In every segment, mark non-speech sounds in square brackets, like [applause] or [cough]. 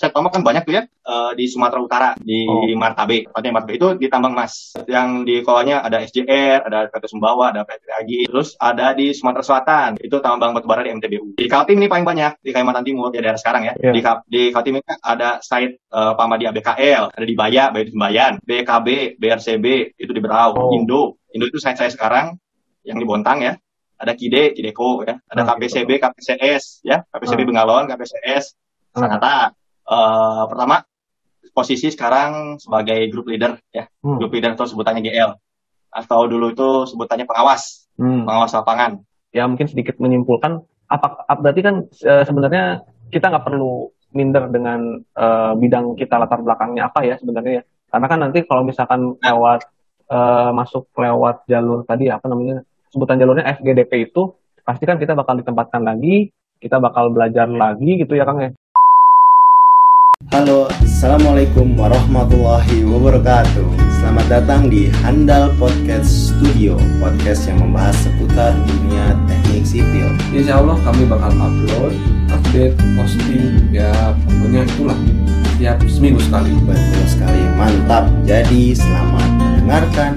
Saya tambang kan banyak tuh ya uh, di Sumatera Utara, di oh. Martabe. Tempatnya Martabe itu di tambang emas. Yang di kolanya ada SJR, ada PT Sumbawa, ada PT Agi. Terus ada di Sumatera Selatan, itu tambang batubara di MTBU. Di Kaltim ini paling banyak, di Kalimantan Timur, di daerah sekarang ya. Yeah. Di, di Kaltim ini ada site uh, Pamadi ABKL, ada di Baya, Baya Sembayan, BKB, BRCB, itu di Berau, oh. Indo. Indo itu site saya sekarang, yang di Bontang ya ada KIDE, KIDEKO ya, ada nah, KPCB, gitu. KPCS ya, KPCB nah. Bengalon, KPCS, nah. Uh, pertama posisi sekarang sebagai group leader ya, hmm. group leader atau sebutannya GL atau dulu itu sebutannya pengawas, hmm. pengawas lapangan. Ya mungkin sedikit menyimpulkan apa berarti kan e, sebenarnya kita nggak perlu minder dengan e, bidang kita latar belakangnya apa ya sebenarnya ya. Karena kan nanti kalau misalkan lewat e, masuk lewat jalur tadi apa namanya sebutan jalurnya FGDP itu pasti kan kita bakal ditempatkan lagi, kita bakal belajar lagi gitu ya Kang ya. Halo, Assalamualaikum warahmatullahi wabarakatuh. Selamat datang di Handal Podcast Studio Podcast yang membahas seputar dunia teknik sipil. Insya Allah kami bakal upload, update, posting Ya pokoknya itulah. Tiap seminggu sekali. Betul sekali, mantap. Jadi selamat mendengarkan.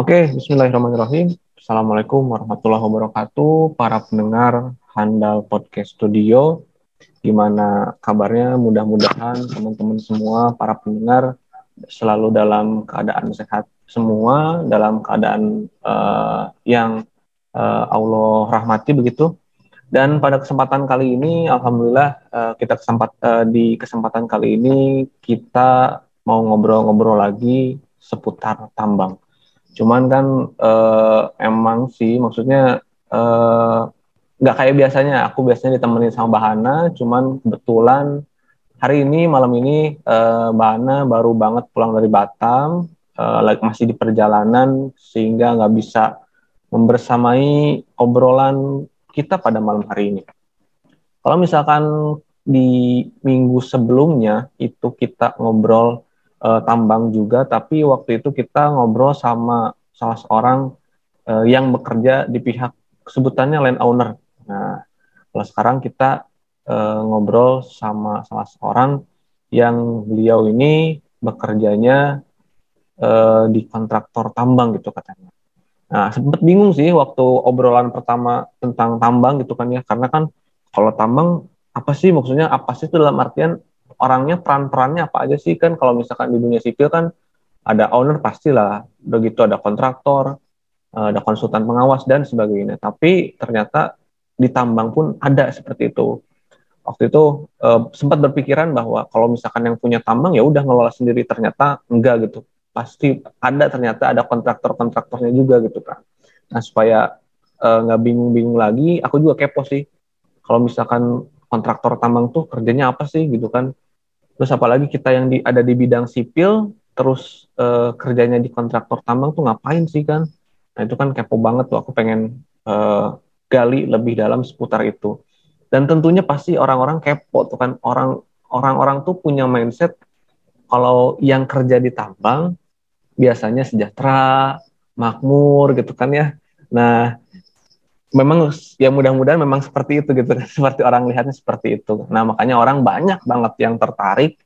Oke, bismillahirrahmanirrahim. Assalamualaikum warahmatullahi wabarakatuh, para pendengar Handal Podcast Studio. Gimana kabarnya? Mudah-mudahan teman-teman semua, para pendengar, selalu dalam keadaan sehat semua, dalam keadaan uh, yang uh, Allah rahmati begitu. Dan pada kesempatan kali ini, alhamdulillah uh, kita kesempat uh, di kesempatan kali ini kita mau ngobrol-ngobrol lagi seputar tambang Cuman kan uh, emang sih maksudnya eh, nggak kayak biasanya. Aku biasanya ditemenin sama Bahana, cuman kebetulan hari ini malam ini uh, Bahana baru banget pulang dari Batam, uh, masih di perjalanan sehingga nggak bisa membersamai obrolan kita pada malam hari ini. Kalau misalkan di minggu sebelumnya itu kita ngobrol uh, tambang juga, tapi waktu itu kita ngobrol sama salah seorang uh, yang bekerja di pihak sebutannya land owner. Kalau sekarang kita uh, ngobrol sama salah seorang yang beliau ini bekerjanya uh, di kontraktor tambang gitu katanya. Nah, sempat bingung sih waktu obrolan pertama tentang tambang gitu kan ya, karena kan kalau tambang apa sih maksudnya? Apa sih itu dalam artian orangnya peran-perannya apa aja sih? Kan kalau misalkan di dunia sipil kan ada owner pastilah. Begitu ada kontraktor eh, ada konsultan pengawas dan sebagainya. Tapi ternyata di tambang pun ada seperti itu. Waktu itu uh, sempat berpikiran bahwa kalau misalkan yang punya tambang ya udah ngelola sendiri. Ternyata enggak gitu. Pasti ada ternyata ada kontraktor-kontraktornya juga gitu kan nah supaya eh, nggak bingung-bingung lagi aku juga kepo sih. Kalau misalkan kontraktor tambang tuh kerjanya apa sih gitu kan. Terus apalagi kita yang di, ada di bidang sipil, terus uh, kerjanya di kontraktor tambang tuh ngapain sih kan? Nah itu kan kepo banget tuh, aku pengen uh, gali lebih dalam seputar itu. Dan tentunya pasti orang-orang kepo tuh kan, orang orang-orang tuh punya mindset kalau yang kerja di tambang biasanya sejahtera, makmur gitu kan ya. Nah, memang ya mudah-mudahan memang seperti itu gitu [laughs] seperti orang lihatnya seperti itu nah makanya orang banyak banget yang tertarik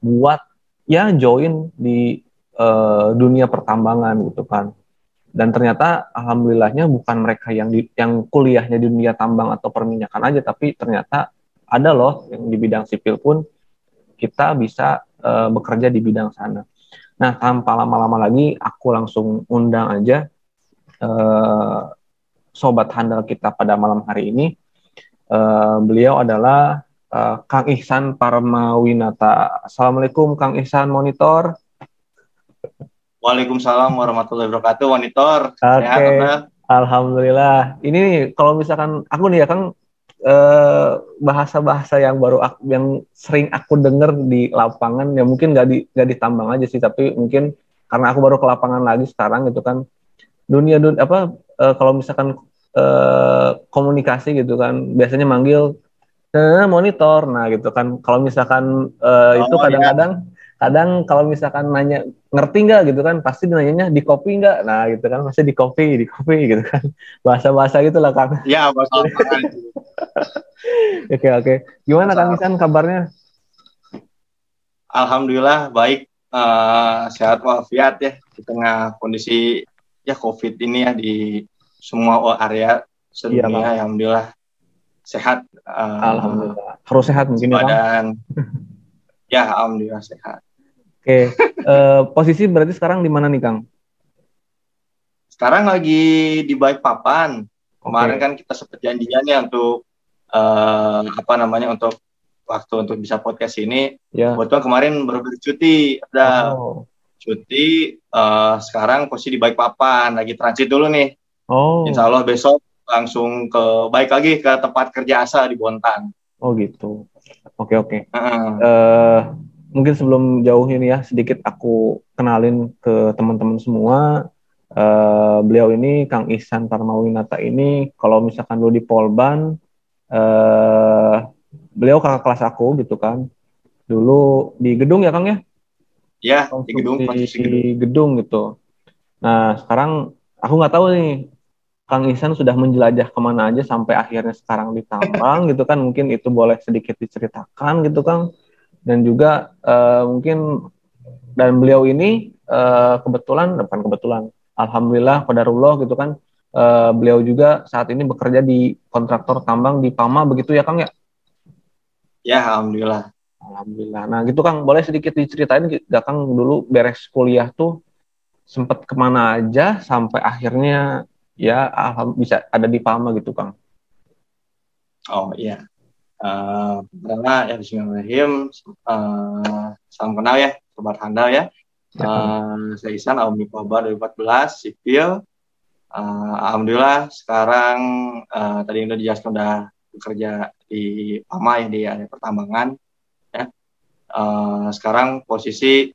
buat ya join di uh, dunia pertambangan gitu kan dan ternyata alhamdulillahnya bukan mereka yang di, yang kuliahnya di dunia tambang atau perminyakan aja tapi ternyata ada loh yang di bidang sipil pun kita bisa uh, bekerja di bidang sana. Nah tanpa lama-lama lagi aku langsung undang aja uh, sobat handal kita pada malam hari ini. Uh, beliau adalah Kang Ihsan Parmawinata. Assalamualaikum Kang Ihsan Monitor. Waalaikumsalam warahmatullahi wabarakatuh Monitor. Oke. Okay. Alhamdulillah. Ini kalau misalkan aku nih ya Kang bahasa-bahasa uh, yang baru aku, yang sering aku dengar di lapangan ya mungkin gak di gak ditambang aja sih tapi mungkin karena aku baru ke lapangan lagi sekarang gitu kan dunia dunia apa uh, kalau misalkan uh, komunikasi gitu kan biasanya manggil eh, monitor nah gitu kan kalau misalkan oh, itu iya. kadang-kadang ya. Kadang kalau misalkan nanya ngerti nggak gitu kan pasti nanyanya di kopi nggak nah gitu kan masih di kopi di kopi [laughs] gitu kan bahasa bahasa gitu lah kang ya bahasa [laughs] Oke oke. Gimana Kang Isan kabarnya? Alhamdulillah baik, eh, sehat walafiat ya di tengah kondisi ya COVID ini ya di semua area Iya, sedunia. Alhamdulillah sehat. eh, Alhamdulillah. Harus sehat mungkin ya. Badan [laughs] ya alhamdulillah sehat. Oke. Eh, posisi berarti sekarang di mana nih Kang? Sekarang lagi di Balikpapan. Kemarin Oke. kan kita sempat janjian ya untuk eh, apa namanya untuk waktu untuk bisa podcast ini. Ya. Kebetulan kemarin baru bercuti, ada Oh. cuti. eh, sekarang posisi di Balikpapan, lagi transit dulu nih. Oh. Insya Allah besok langsung ke baik lagi ke tempat kerja asal di Bontan. Oh gitu. Oke oke. Heeh. Eh, mungkin sebelum jauh ini ya sedikit aku kenalin ke teman-teman semua. Eh, beliau ini Kang Ihsan Parmawinata ini kalau misalkan dulu di Polban eh beliau kakak kelas aku gitu kan. Dulu di gedung ya Kang ya? Ya, di gedung konstruksi gedung. gedung gitu. Nah sekarang aku nggak tahu nih Kang Ihsan sudah menjelajah ke mana aja sampai akhirnya sekarang di tambang gitu kan mungkin itu boleh sedikit diceritakan gitu Kang dan juga eh, mungkin dan beliau ini eh, kebetulan bukan kebetulan Alhamdulillah Qadarullah gitu kan eh, beliau juga saat ini bekerja di kontraktor tambang di Pama begitu ya Kang ya Ya, alhamdulillah. Alhamdulillah. Nah gitu Kang, boleh sedikit diceritain gak Kang dulu beres kuliah tuh sempet ke mana aja sampai akhirnya ya alham- bisa ada di Pama gitu Kang. Oh iya. Eh, pertama ya Bismillahirrahmanirrahim. Eh, salam kenal ya, sobat handal ya. Eh, saya Isan, alumni Polbar 2014, sipil. Eh, Alhamdulillah sekarang eh, tadi udah dijelaskan udah bekerja di PAMA ya di area pertambangan. Ya. Eh, sekarang posisi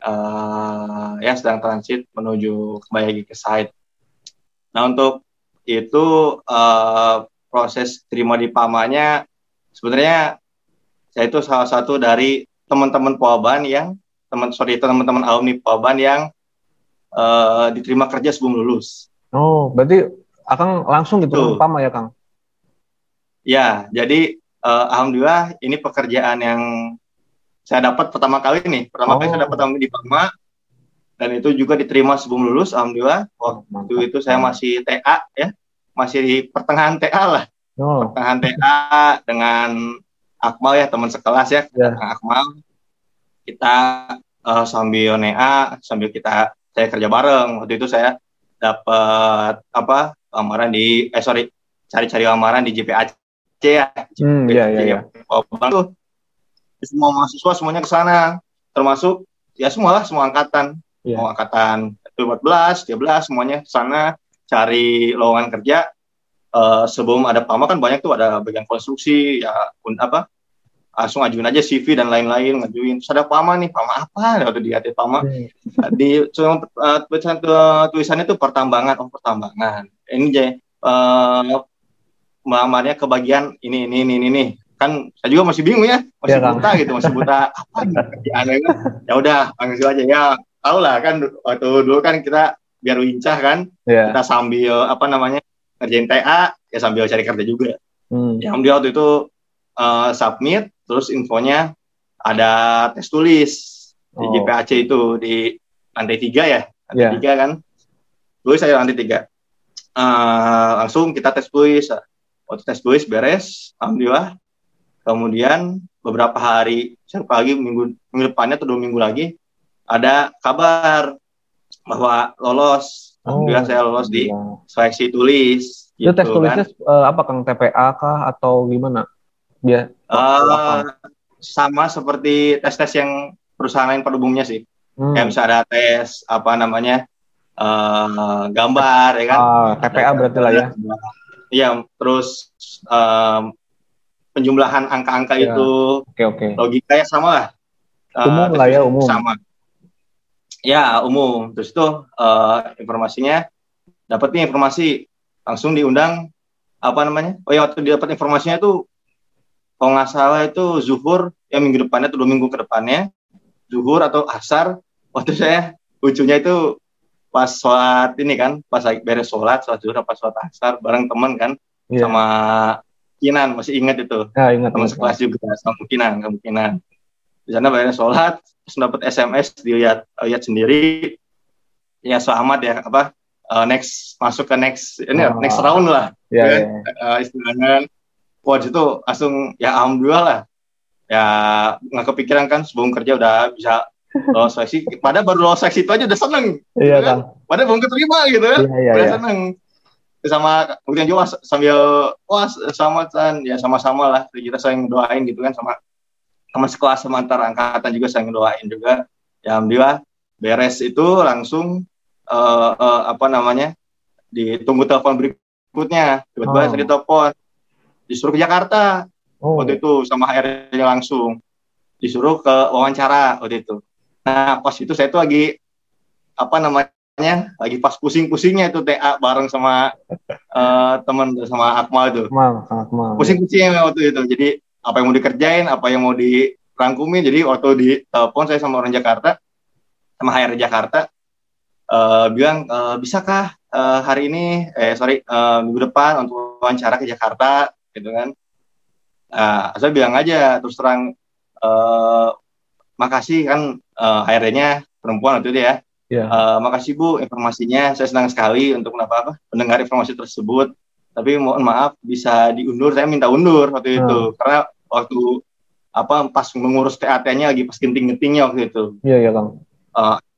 eh, ya sedang transit menuju kembali lagi ke site. Nah untuk itu eh, proses terima di PAMA-nya sebenarnya saya itu salah satu dari teman-teman Polban yang teman sorry teman-teman alumni Polban yang eh, diterima kerja sebelum lulus. Oh, berarti Akang langsung gitu Pama ya Kang? Ya, jadi eh, alhamdulillah ini pekerjaan yang saya dapat pertama kali nih. Pertama kali Oh. saya dapat alumni di PAMA dan itu juga diterima sebelum lulus alhamdulillah. Waktu Mantap. itu saya masih TA ya, masih di pertengahan TA lah. Oh, pertengahan TA dengan Akmal ya teman sekelas ya, Ya. dengan Akmal kita eh, sambil NEA sambil kita saya kerja bareng. Waktu itu saya dapat apa lamaran di eh sorry cari-cari lamaran di JPAC ya. Hmm, iya iya iya. Tuh semua mahasiswa semuanya ke sana. Termasuk ya semua lah semua angkatan. Iya. mau angkatan 14 13 semuanya ke sana cari lowongan kerja Eh, sebelum ada PAMA kan banyak tuh ada bagian konstruksi ya pun apa langsung ajuin aja CV dan lain-lain ngajuin. Terus ada PAMA nih PAMA apa? Waktu di hati PAMA Hmm. di tulisan tulisannya tuh pertambangan oh pertambangan. Ini jadi eh, melamarnya ke bagian ini ini ini ini, kan saya juga masih bingung ya masih Iya, Kang. buta gitu masih buta. [laughs] Apa nih? Kerjaannya kan? Ya udah langsung aja. Ya tau lah kan waktu dulu kan kita biar lincah kan Iya. kita sambil apa namanya ngerjain TA ya sambil cari kerja juga Hmm. yang dia waktu itu eh, submit terus infonya ada tes tulis di Oh. JPAC itu di lantai tiga ya lantai Iya. tiga kan tulis saya lantai tiga Eh, langsung kita tes tulis waktu tes tulis beres alhamdulillah kemudian beberapa hari siapa lagi minggu minggu depannya atau dua minggu lagi ada kabar bahwa lolos alhamdulillah Oh, saya lolos di seleksi tulis Itu tes gitu tulisnya eh, apa Kang TPA kah atau gimana? Dia Eh, sama seperti tes-tes yang perusahaan lain pada umumnya sih. hmm. Kayak bisa ada tes apa namanya eh, gambar ya kan. ah, TPA berarti lah ya. Iya, terus em, penjumlahan angka-angka Ya. itu Oke oke. logikanya sama lah. Umum lah ya, umum. Sama. Ya umum. Terus itu eh, informasinya dapat nih informasi langsung diundang apa namanya? Oh ya waktu didapat informasinya itu kalau nggak salah itu zuhur ya minggu depannya atau dua minggu ke depannya zuhur atau asar waktu saya lucunya itu pas sholat ini kan pas beres sholat sholat zuhur pas sholat asar bareng teman kan Iya. sama Kinan masih ingat itu Ya, ingat. teman ingat. sekelas juga sama Kinan kemungkinan di sana bayar sholat terus dapat SMS dilihat lihat sendiri ya selamat ya apa eh, next masuk ke next ini Oh. next round lah Ya, ya. eh, istilahnya wah di situ langsung ya alhamdulillah lah ya nggak kepikiran kan sebelum kerja udah bisa lolos seleksi padahal baru lolos seleksi itu aja udah seneng Iya, kan? Kang. padahal belum keterima gitu kan Iya, iya, udah iya. seneng sama kemudian juga sambil wah selamatan ya sama-sama lah kita saling doain gitu kan sama teman sekelas sama antar angkatan juga saling doain juga ya alhamdulillah beres itu langsung eh, eh, apa namanya ditunggu telepon berikutnya tiba-tiba Oh. saya ditelepon disuruh ke Jakarta Oh, waktu itu sama HR-nya langsung disuruh ke wawancara waktu itu. Nah pas itu saya tuh lagi apa namanya lagi pas pusing-pusingnya itu TA bareng sama eh, teman sama Akmal itu Akmal, Akmal. pusing-pusingnya waktu itu. Jadi apa yang mau dikerjain, apa yang mau dirangkumin. Jadi waktu di telepon saya sama orang Jakarta sama HR Jakarta eh, bilang eh, bisakah eh, hari ini eh sorry eh, minggu depan untuk wawancara ke Jakarta gitu kan. Nah, saya bilang aja terus terang eh, makasih kan eh, HRD-nya perempuan waktu itu ya. Iya. Eh, makasih Bu informasinya. Saya senang sekali untuk kenapa apa mendengar informasi tersebut. Tapi mohon maaf bisa diundur. Saya minta undur waktu itu karena waktu apa pas mengurus TAT-nya lagi pas genting-gentingnya waktu itu. Iya, iya, Kang.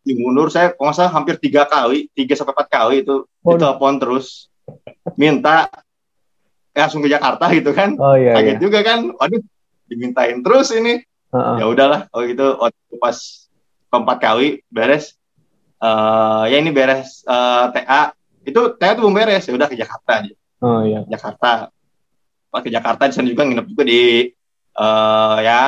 Diundur saya kalau nggak salah hampir tiga kali, tiga sampai empat kali itu Oh. ditelepon terus minta eh, langsung ke Jakarta gitu kan. Oh, iya, Kaget iya. juga kan. Waduh, dimintain terus ini Heeh. ya udahlah kalau gitu waktu pas keempat kali beres eh ya ini beres eh, TA itu TA itu belum beres ya udah ke Jakarta aja Oh, iya. Jakarta pas ke Jakarta di sana juga nginep juga di eh ya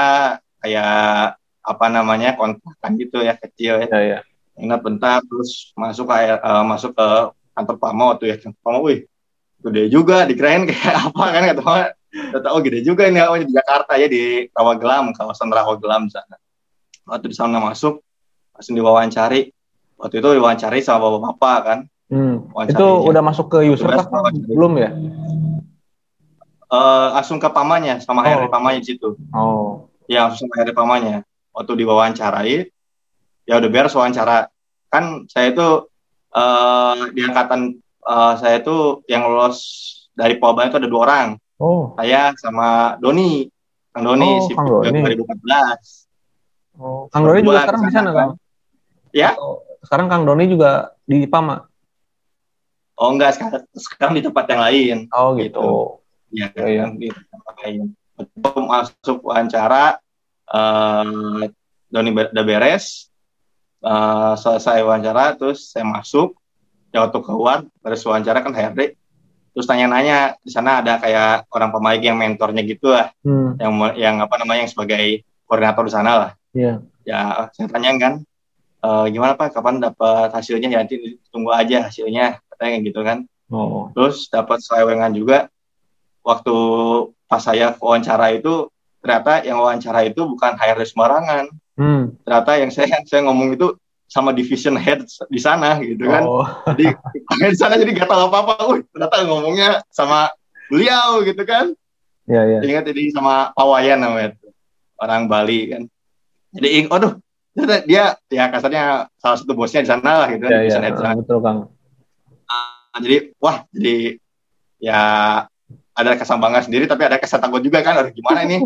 kayak apa namanya kontrakan gitu ya kecil ya Iya, iya. nginep bentar terus masuk ke eh, masuk ke kantor Pamo waktu ya kantor Pamo wih gede juga dikirain kayak [laughs] apa kan kata Mama Ternyata, oh gede juga ini awalnya di Jakarta ya di Rawagelam kawasan Rawagelam sana waktu di sana masuk langsung diwawancari waktu itu diwawancari sama bapak-bapak kan Hmm. Itu aja. udah masuk ke user wawancara. Belum ya? Eh, langsung ke pamannya sama Oh. pamannya di situ Oh. ya langsung ke HRD pamannya waktu diwawancarai ya udah beres wawancara kan saya itu eh di angkatan eh, saya itu yang lolos dari Polban itu ada dua orang Oh. saya sama Doni Kang Doni Oh, si Kang Doni. 2014 Oh, Kang Doni juga sekarang di sana, Kang? Ya. Oh, sekarang Kang Doni juga di Pama. oh enggak sekarang sekarang di tempat yang lain Oh, gitu. Ya Iya, iya. di tempat lain Waktu masuk wawancara eh Doni udah beres eh, selesai wawancara terus saya masuk ya waktu keluar beres wawancara kan HRD terus tanya-nanya di sana ada kayak orang pemain yang mentornya gitu lah Hmm. yang yang apa namanya yang sebagai koordinator di sana lah Iya. ya saya tanya kan "Eh, gimana pak kapan dapat hasilnya ya nanti tunggu aja hasilnya katanya gitu kan Oh. terus dapat selewengan juga waktu pas saya wawancara itu ternyata yang wawancara itu bukan HRD sembarangan Hmm. ternyata yang saya [laughs] saya ngomong itu sama division head di sana gitu kan Oh. jadi [laughs] di sana jadi gak tahu apa apa Wih, ternyata ngomongnya sama beliau gitu kan Iya, iya. ingat ini sama Pawayan namanya tuh. orang Bali kan jadi aduh dia ya kasarnya salah satu bosnya di sana lah gitu kan Iya, iya. division head di sana. Betul, Kang. Nah, jadi wah jadi ya ada kesan bangga sendiri tapi ada kesan takut juga kan aduh gimana ini?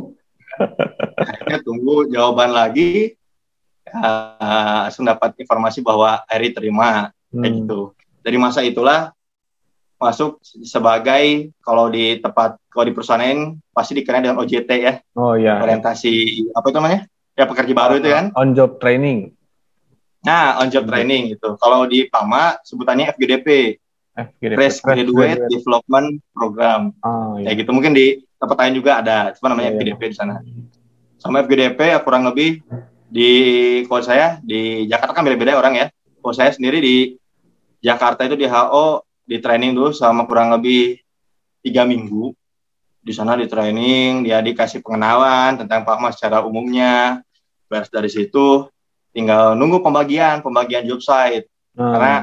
[laughs] Akhirnya tunggu jawaban lagi langsung dapat informasi bahwa Eri terima kayak Hmm. gitu. Dari masa itulah masuk sebagai kalau di tempat kalau di perusahaan pasti dikenal dengan OJT ya. Oh, iya. orientasi apa itu namanya? Ya pekerja baru itu kan? On job training. nah on job training gitu kalau di PAMA sebutannya FGDP FGDP. Fresh Graduate Development Program Oh, iya. kayak gitu mungkin di tempat lain juga ada cuma namanya Iya, iya. FGDP di sana sama FGDP ya kurang lebih di kalau saya di Jakarta kan beda-beda orang ya kalau saya sendiri di Jakarta itu di HO di training dulu sama kurang lebih tiga minggu di sana di training dia dikasih pengenalan tentang PAMA secara umumnya beres dari situ tinggal nunggu pembagian pembagian job site Hmm. karena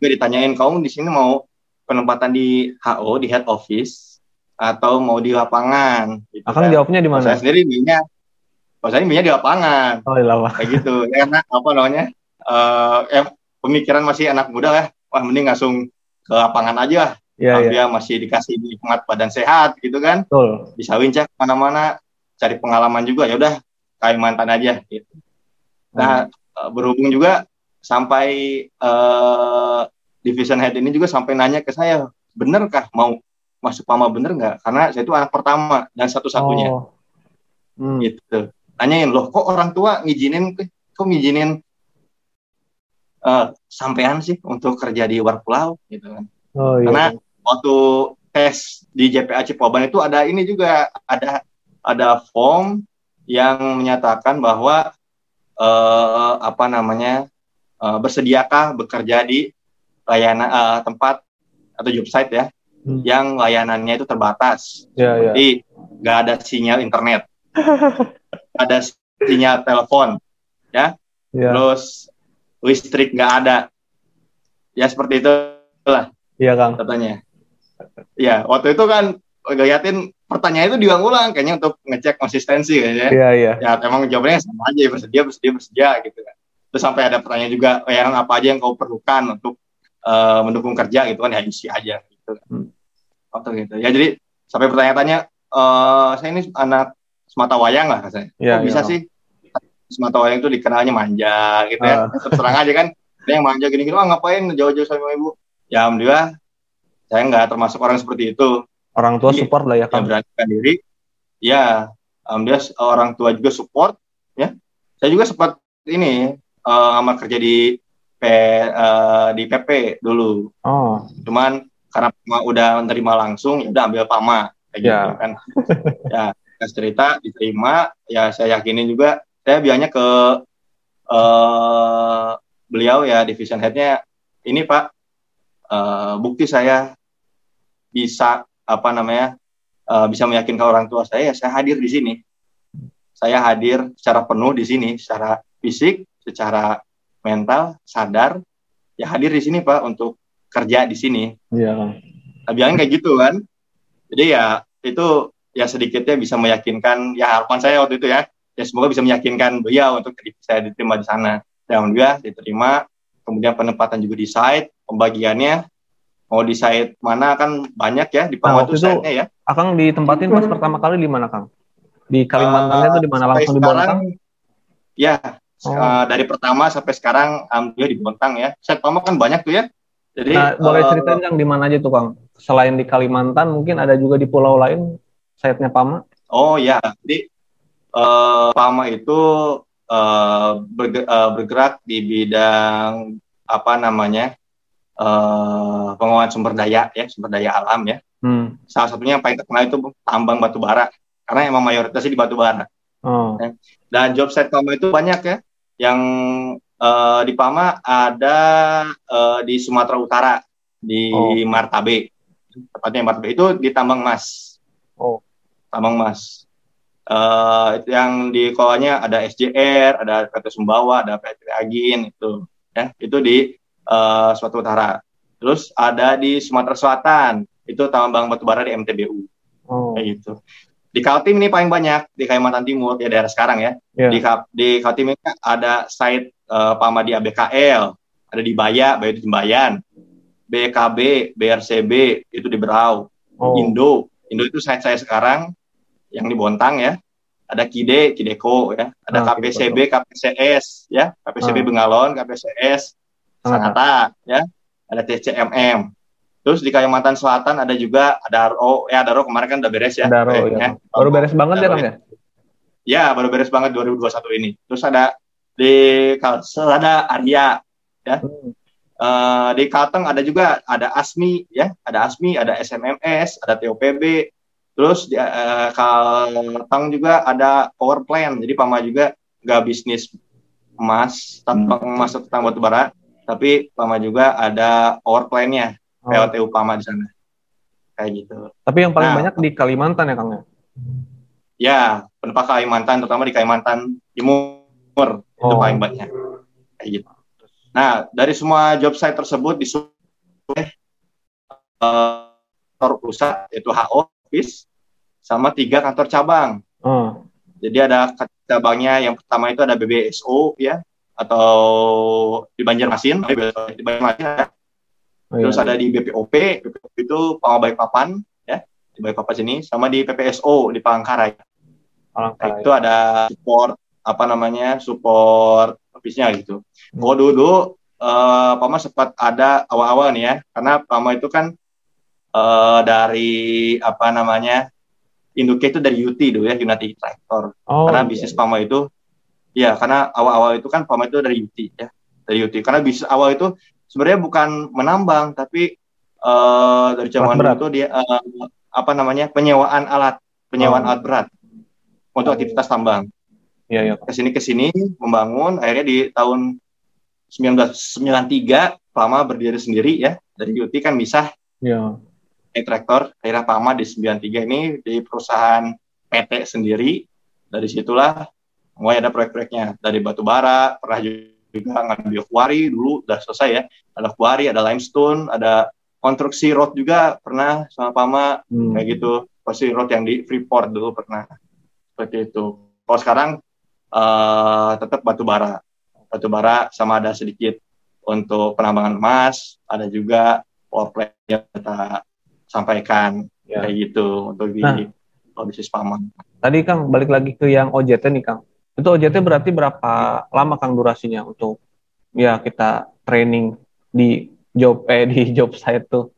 juga ditanyain kamu di sini mau penempatan di HO di head office atau mau di lapangan. Gitu Akang kan. jawabnya di mana? Saya sendiri maunya, kalau saya maunya di lapangan, Oh, di lapangan. kayak gitu. ya, karena apa namanya? eh eh, pemikiran masih anak muda ya. Wah, mending langsung ke lapangan aja. Iya, Kalau iya. Dia masih dikasih nikmat badan sehat gitu kan. Betul. Bisa wincak ke mana-mana, cari pengalaman juga. Ya udah, Kalimantan aja. Gitu. Nah, eh, berhubung juga sampai eh, division head ini juga sampai nanya ke saya, benerkah mau masuk PAMA bener nggak? Karena saya itu anak pertama dan satu-satunya Oh. Hmm. gitu. Tanyain loh, kok orang tua ngizinin, kok ngizinin eh, sampean sih untuk kerja di luar pulau gitu kan? Oh, iya. Karena waktu tes di JPA Cipoban itu ada ini juga ada ada form yang menyatakan bahwa eh, apa namanya eh, bersediakah bekerja di layanan eh, tempat atau job site ya Hmm. yang layanannya itu terbatas Iya, iya. jadi nggak ada sinyal internet ada sinyal telepon Iya. terus listrik nggak ada ya seperti itu Iya, Kang. katanya ya waktu itu kan ngeliatin pertanyaan itu diulang-ulang kayaknya untuk ngecek konsistensi kayaknya Iya, iya. ya emang jawabannya sama aja bersedia bersedia bersedia gitu kan terus sampai ada pertanyaan juga layanan apa aja yang kau perlukan untuk eh, mendukung kerja? Gitu kan ya isi aja gitu. Hmm. waktu gitu. Ya jadi sampai pertanyaan-tanya eh saya ini anak semata wayang lah katanya kok bisa iya, sih? Semata wayang itu dikenalnya manja gitu ya. Terus terang aja kan ada yang manja gini-gini oh ngapain jauh-jauh sama ibu? Ya alhamdulillah saya nggak termasuk orang seperti itu. Orang tua Iya. support lah ya, yang Kang. beranikan diri. Ya alhamdulillah orang tua juga support ya. Saya juga sempat ini amal kerja di P, eh, di PP dulu. Oh, cuman karena Pama udah menerima langsung ya udah ambil Pama. Kayak Ya. gitu kan. [laughs] Ya pas cerita diterima ya saya yakinin juga saya biasanya ke eh beliau ya division headnya ini Pak eh, bukti saya bisa apa namanya eh, bisa meyakinkan orang tua saya ya saya hadir di sini. Saya hadir secara penuh di sini secara fisik secara mental sadar ya hadir di sini Pak untuk kerja di sini iya, Kang. Nah, bilangnya kayak gitu kan. Jadi ya itu ya sedikitnya bisa meyakinkan ya harapan saya waktu itu ya. Ya semoga bisa meyakinkan beliau untuk saya diterima di sana. Dan juga diterima. Kemudian penempatan juga di site, pembagiannya mau di site mana kan banyak ya di Nah, Pama waktu itu site-nya ya. Akang ditempatin pas pertama kali di mana, Kang? Di Kalimantannya itu di mana langsung di Bontang? Ya, Oh. eh, dari pertama sampai sekarang alhamdulillah di Bontang ya. Site Pama kan banyak tuh ya. Jadi Nah, boleh eh, ceritain Kang di mana aja tuh, Kang? Selain di Kalimantan, mungkin ada juga di pulau lain site-nya Pama? Oh ya, jadi eh, Pama itu eh, berge- eh, bergerak di bidang apa namanya eh, pengelolaan sumber daya ya, sumber daya alam ya. Hmm. Salah satunya yang paling terkenal itu tambang batu bara, karena emang mayoritasnya di batu bara. Oh, Dan job site Pama itu banyak ya, yang eh, di Pama ada eh, di Sumatera Utara di Oh. Martabe, tepatnya Martabe itu di tambang emas. Oh. tambang emas. Eh itu yang di kolanya ada SJR, ada PT Sumbawa, ada PT Agin itu, ya itu di eh, Sumatera Utara. Terus ada di Sumatera Selatan, itu tambang batubara di MTBU, oh, kayak gitu. Di Kaltim ini paling banyak di Kalimantan Timur ya daerah sekarang ya. Iya. Di di Kaltim ini ada site eh, Pama di ABKL, ada di Baya, Baya itu Jembayan, BKB, BRCB itu di Berau, oh, Indo. Indo itu site saya sekarang yang di Bontang ya. Ada KIDE, KIDEKO ya. Ada Ah, KPCB, KPCS ya. KPCB Ah. Bengalon, KPCS Sangat. Sangatta ya. Ada TCMM. Terus di Kalimantan Selatan ada juga ada RO, ya ada RO kemarin kan udah beres ya. Daro, proyeknya. ya. Baru beres banget ya, Kang ya? Ya, baru beres banget 2021 ini. Terus ada di Kalsel ada Arya Hmm. Eh, di Kalteng ada juga ada ASMI ya, ada ASMI, ada SMMS, ada TOPB. Terus di eh, Kalteng juga ada power plant. Jadi Pama juga nggak bisnis emas, tambang emas atau tambang batu bara, tapi Pama juga ada power plant-nya, Oh. PLTU Pama di sana. Kayak gitu. Tapi yang paling Nah. banyak di Kalimantan ya, Kang ya? Ya, penumpang Kalimantan, terutama di Kalimantan Timur, itu Oh. paling banyak. Kayak gitu. Nah, dari semua job site tersebut disuruh eh, kantor pusat yaitu HO office sama tiga kantor cabang. Oh, Jadi ada cabangnya yang pertama itu ada BBSO ya atau di Banjarmasin, di Banjarmasin ada. Oh iya. Terus ada di BPOP, BPOP itu Balikpapan ya, di Balikpapan sini sama di PPSO di Palangkaraya. Palangkaraya. Itu ada support apa namanya? support office-nya gitu. Hmm. Kalau dulu eh, Pama sempat ada awal-awal nih ya, karena Pama itu kan eh, dari apa namanya? induknya itu dari UT dulu ya, United Tractor. Oh, karena iya. bisnis Pama itu ya karena awal-awal itu kan Pama itu dari UT ya dari UT karena bisnis awal itu sebenarnya bukan menambang tapi eh, dari zaman berat. dulu tuh dia eh, apa namanya penyewaan alat penyewaan Oh. alat berat untuk Oh. aktivitas tambang Iya, iya. ke sini ke sini membangun akhirnya di tahun 1993 Pama berdiri sendiri ya dari UT kan bisa Iya. naik traktor akhirnya Pama di 93 ini di perusahaan PT sendiri dari situlah mulai ada proyek-proyeknya dari batu bara pernah juga ngambil kuari dulu udah selesai ya ada kuari ada limestone ada konstruksi road juga pernah sama Pama Hmm. kayak gitu konstruksi road yang di Freeport dulu pernah seperti itu kalau sekarang eh, tetap batu bara batu bara sama ada sedikit untuk penambangan emas ada juga power plant yang kita sampaikan Ya. kayak gitu untuk di Nah. bisnis paman Tadi Kang balik lagi ke yang OJT nih Kang. Itu OJT berarti berapa lama Kang durasinya untuk ya kita training di job eh di [laughs] job site tuh?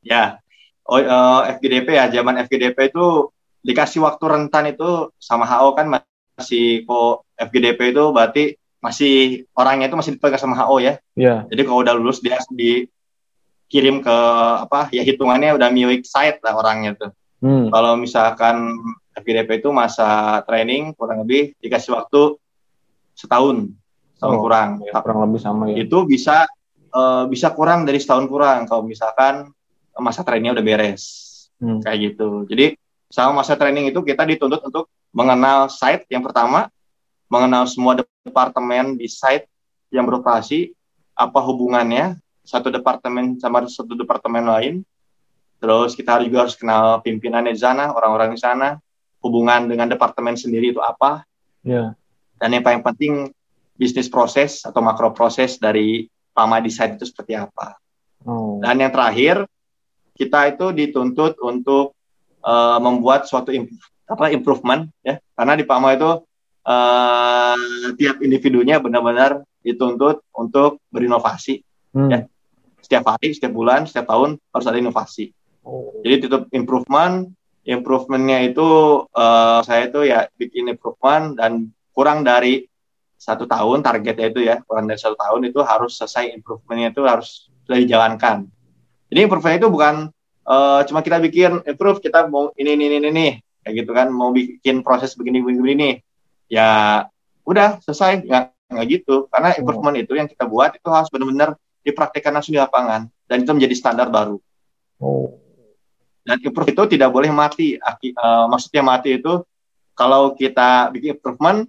ya oh, eh, FGDP ya zaman FGDP itu dikasih waktu rentan itu sama HO kan masih kok FGDP itu berarti masih orangnya itu masih dipegang sama HO ya Iya. Jadi kalau udah lulus dia dikirim ke apa ya hitungannya udah milik site lah orangnya tuh. Hmm. Kalau misalkan FGDP itu masa training kurang lebih dikasih waktu setahun, setahun Oh, kurang. Ya, kurang lebih sama ya. Itu bisa eh, bisa kurang dari setahun kurang kalau misalkan masa trainingnya udah beres Hmm. kayak gitu. Jadi sama masa training itu kita dituntut untuk mengenal site yang pertama, mengenal semua departemen di site yang beroperasi, apa hubungannya satu departemen sama satu departemen lain. Terus kita juga harus kenal pimpinannya di sana, orang-orang di sana, hubungan dengan departemen sendiri itu apa, Ya. dan yang paling penting bisnis proses atau makro proses dari PAMA di site itu seperti apa. Oh. Dan yang terakhir, kita itu dituntut untuk eh, membuat suatu im- apa improvement ya, karena di PAMA itu eh, tiap individunya benar-benar dituntut untuk berinovasi Hmm. ya. setiap hari, setiap bulan, setiap tahun harus ada inovasi. Oh. Jadi tutup improvement, improvementnya itu eh, saya itu ya bikin improvement dan kurang dari satu tahun targetnya itu ya kurang dari satu tahun itu harus selesai improvementnya itu harus sudah dijalankan. Jadi improvementnya itu bukan eh, cuma kita bikin improve kita mau ini ini ini ini kayak gitu kan mau bikin proses begini begini, begini. ya udah selesai nggak nggak gitu karena improvement itu yang kita buat itu harus benar-benar dipraktikkan langsung di lapangan dan itu menjadi standar baru Oh. Dan improve itu tidak boleh mati Aki- eh, maksudnya mati itu kalau kita bikin improvement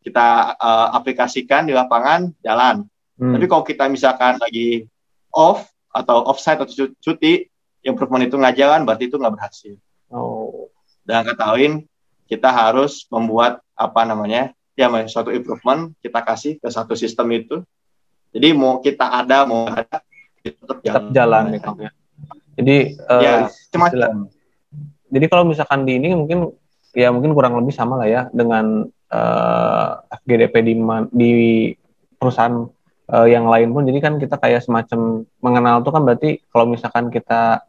kita eh, aplikasikan di lapangan jalan Hmm. tapi kalau kita misalkan lagi off atau offside atau cu- cuti improvement itu nggak jalan berarti itu nggak berhasil Oh. dan ketahuin kita harus membuat apa namanya ya suatu improvement kita kasih ke satu sistem itu jadi mau kita ada mau ada tetap Tetap jalan ya ya. Jadi eh, ya istilah- macam-macam jadi kalau misalkan di ini mungkin ya mungkin kurang lebih sama lah ya dengan eh, FGDP di di perusahaan eh, yang lain pun. Jadi kan kita kayak semacam mengenal tuh kan berarti kalau misalkan kita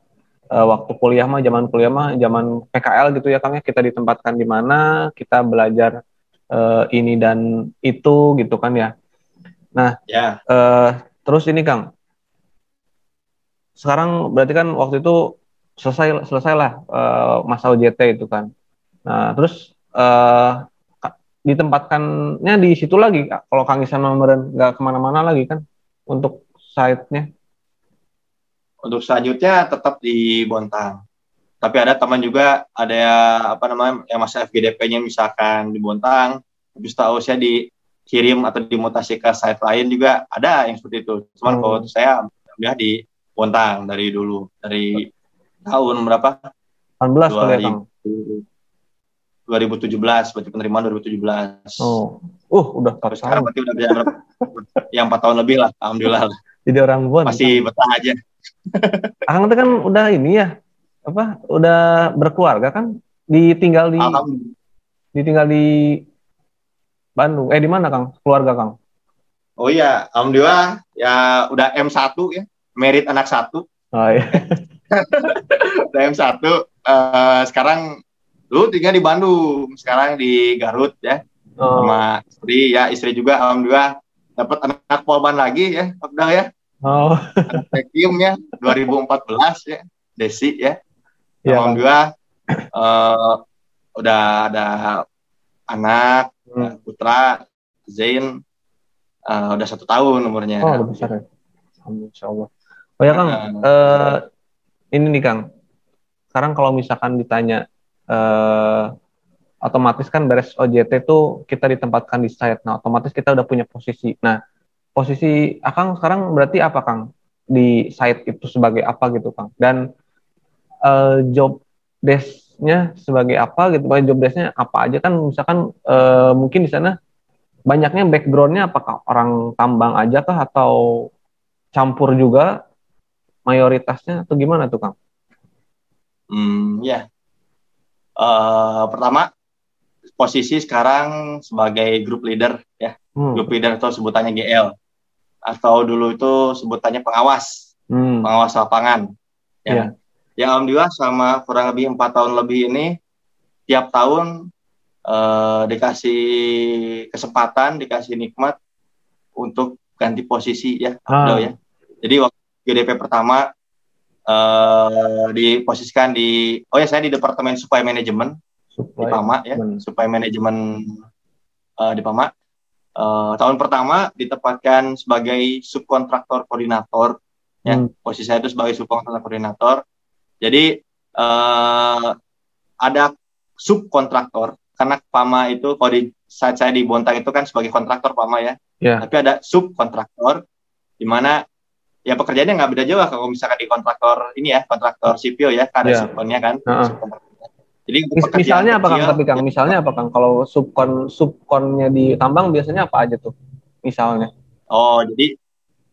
eh, waktu kuliah mah zaman kuliah mah zaman PKL gitu ya Kang ya kita ditempatkan di mana kita belajar eh, ini dan itu gitu kan ya. Ya. Eh, terus ini Kang, sekarang berarti kan waktu itu selesai selesailah eh, masa OJT itu kan. Nah terus eh, ka- ditempatkannya di situ lagi kalau Kang Isan Mameren nggak ke mana-mana lagi kan untuk site-nya. Untuk selanjutnya tetap di Bontang. Tapi ada teman juga ada ya, apa namanya yang masa FGDP-nya misalkan di Bontang, habis tahu saya dikirim atau dimutasi ke site lain juga ada yang seperti itu. Cuman Hmm. kalau saya udah di Bontang dari dulu, dari tahun berapa? 18 kali ya, Kang. 2017, berarti penerimaan 2017. Oh. Uh, udah 4 Terus sekarang tahun. berarti udah berapa? yang 4 tahun lebih lah, alhamdulillah. Jadi orang Bon. Masih betah aja. Akang itu kan udah ini ya. Apa? Udah berkeluarga kan? Ditinggal di Alhamdulillah. ditinggal di Bandung. Eh di mana, Kang? Keluarga, Kang? Oh iya, alhamdulillah ya udah M1 ya, merit anak satu, Oh iya. [laughs] udah M1. Eh, sekarang lu tinggal di Bandung, sekarang di Garut ya, Oh. sama istri ya, istri juga alhamdulillah dapat anak polban lagi ya, udah ya, Oh. anak Tekim ya, 2014 ya, Desi ya. Kang. alhamdulillah eh, udah ada anak Hmm. ya, putra Zain eh, udah satu tahun umurnya Oh, udah besar ya. Insya Allah. Oh ya Kang, Nah. eh, ini nih Kang. Sekarang kalau misalkan ditanya, eh, otomatis kan beres OJT tuh kita ditempatkan di site. Nah, otomatis kita udah punya posisi. Nah, posisi Akang sekarang berarti apa Kang? Di site itu sebagai apa gitu Kang? Dan eh, job desk-nya sebagai apa gitu? Job desk-nya apa aja kan? Misalkan eh, mungkin di sana banyaknya background-nya apakah orang tambang aja kah atau campur juga mayoritasnya atau gimana tuh Kang? Hmm, ya. Eh, pertama posisi sekarang sebagai group leader ya. Hmm. Group leader atau sebutannya GL. Atau dulu itu sebutannya pengawas, Hmm. pengawas lapangan. Ya. Iya. Ya alhamdulillah sama kurang lebih empat tahun lebih ini tiap tahun eh, dikasih kesempatan, dikasih nikmat untuk ganti posisi ya, Ah. Ya. Jadi waktu GDP pertama eh diposisikan di oh ya saya di departemen supply management di Supply. PAMA ya, supply management eh, di PAMA. Eh, tahun pertama ditempatkan sebagai subkontraktor koordinator ya. Hmm. Posisi saya itu sebagai subkontraktor koordinator. Jadi eh ada subkontraktor karena PAMA itu kalau di saat saya di Bontang itu kan sebagai kontraktor PAMA ya. Ya. Tapi ada subkontraktor di mana ya pekerjaannya nggak beda jauh kalau misalkan di kontraktor ini ya, kontraktor sipil ya, ada Iya. subkonnya kan. Subkontraktor. Jadi misalnya apa Kang? Tapi Kang, misalnya apa Kang? Kalau subkon subkonnya di tambang biasanya apa aja tuh? Misalnya Oh, jadi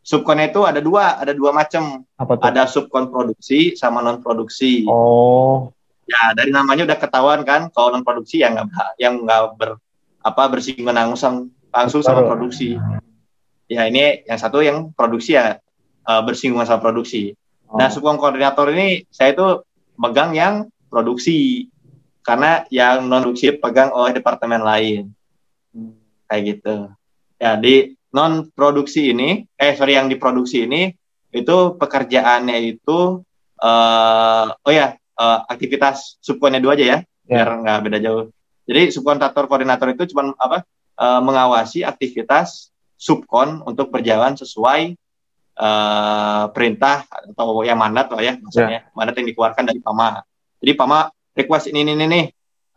subkonnya itu ada dua, ada dua macam. apa tuh? Ada subkon produksi sama non produksi. Oh, Ya, dari namanya udah ketahuan kan, kalau non produksi yang nggak yang nggak ber apa bersinggungan langsung langsung sama produksi. Ya, ini yang satu yang produksi ya eh, bersinggungan sama produksi. oh. Nah, subkon koordinator ini saya itu megang yang produksi karena yang non produksi pegang oleh departemen lain kayak gitu. Ya di non produksi ini, eh sorry yang diproduksi ini itu pekerjaannya itu eh oh ya eh, aktivitas subkonnya dua aja ya, Ya. biar nggak beda jauh. Jadi subkontraktor koordinator itu cuma apa eh, mengawasi aktivitas subkon untuk berjalan sesuai eh, perintah atau yang mandat lah ya maksudnya mandat yang dikeluarkan dari PAMA. Jadi PAMA request ini ini ini nih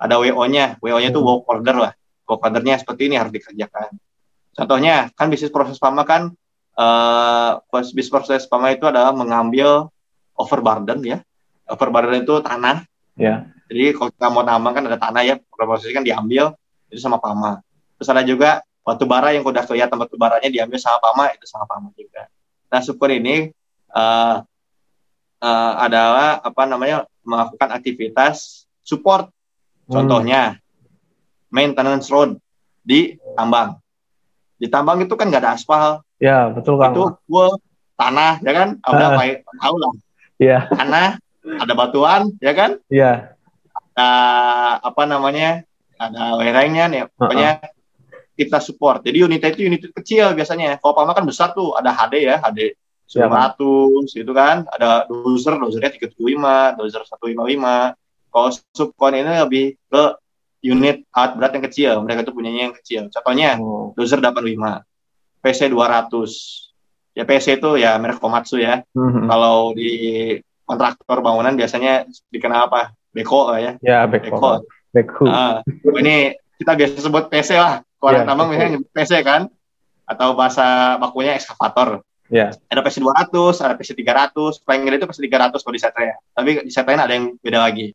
ada WO-nya, WO-nya itu Hmm. work order lah work ordernya seperti ini harus dikerjakan. Contohnya kan bisnis proses PAMA kan eh bisnis proses PAMA itu adalah mengambil overburden ya. Overburden itu tanah. Ya. Jadi kalau kita mau tambang kan ada tanah ya, prosesnya kan diambil itu sama PAMA. Terus ada juga batu bara yang udah kelihatan batu baranya diambil sama PAMA itu sama PAMA juga. Nah, subkon ini eh eh, adalah apa namanya melakukan aktivitas support Hmm. Contohnya, maintenance road di tambang. Di tambang itu kan nggak ada aspal, Ya, betul Kang. itu full tanah, ya kan? Ada Ah. apa? Tahu lah, Iya, tanah, ada batuan, ya kan? iya. Ada apa namanya? Ada lerengnya nih, pokoknya kita support. Jadi unitnya itu unit kecil biasanya. Kalau Pama kan besar tuh, ada HD ya, HD Iya, 900 gitu kan, ada dozer, dozernya 375, dozer 155. Kalau subkon ini lebih ke unit alat berat yang kecil, mereka tuh punyanya yang kecil. Contohnya Oh. dozer 85, PC 200. Ya PC itu ya merek Komatsu ya. Mhm. Kalau di kontraktor bangunan biasanya dikenal apa? Beko lah ya. Ya, Beko. back backhook. Ah, ini kita biasa sebut PC lah. Kalau orang Iya, tambang biasanya nyebut PC kan? Atau bahasa bakunya ekskavator. Ya. Ada PC 200, ada PC 300, paling gede itu PC 300 kalau di set lain. Tapi di lain ada yang beda lagi.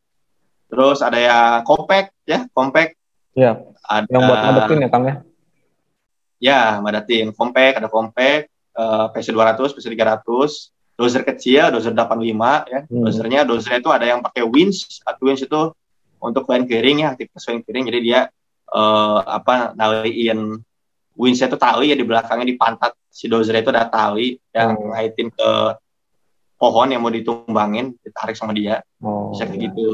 Terus ada ya compact ya, compact. Ya. Ada Yang buat ngedekin ya Kang ya. Ya, madatin compact, ada compact, uh, PC 200, PC 300, dozer kecil, dozer 85 ya. Hmm. Dozernya, dozernya itu ada yang pakai winch, atau winch itu untuk line clearing ya, aktivitas line clearing. Jadi dia eh, apa naliin winch itu tali ya di belakangnya di pantat si dozer itu ada tali yang Hmm. ngaitin ke pohon yang mau ditumbangin, ditarik sama dia Oh. bisa kayak ya. gitu.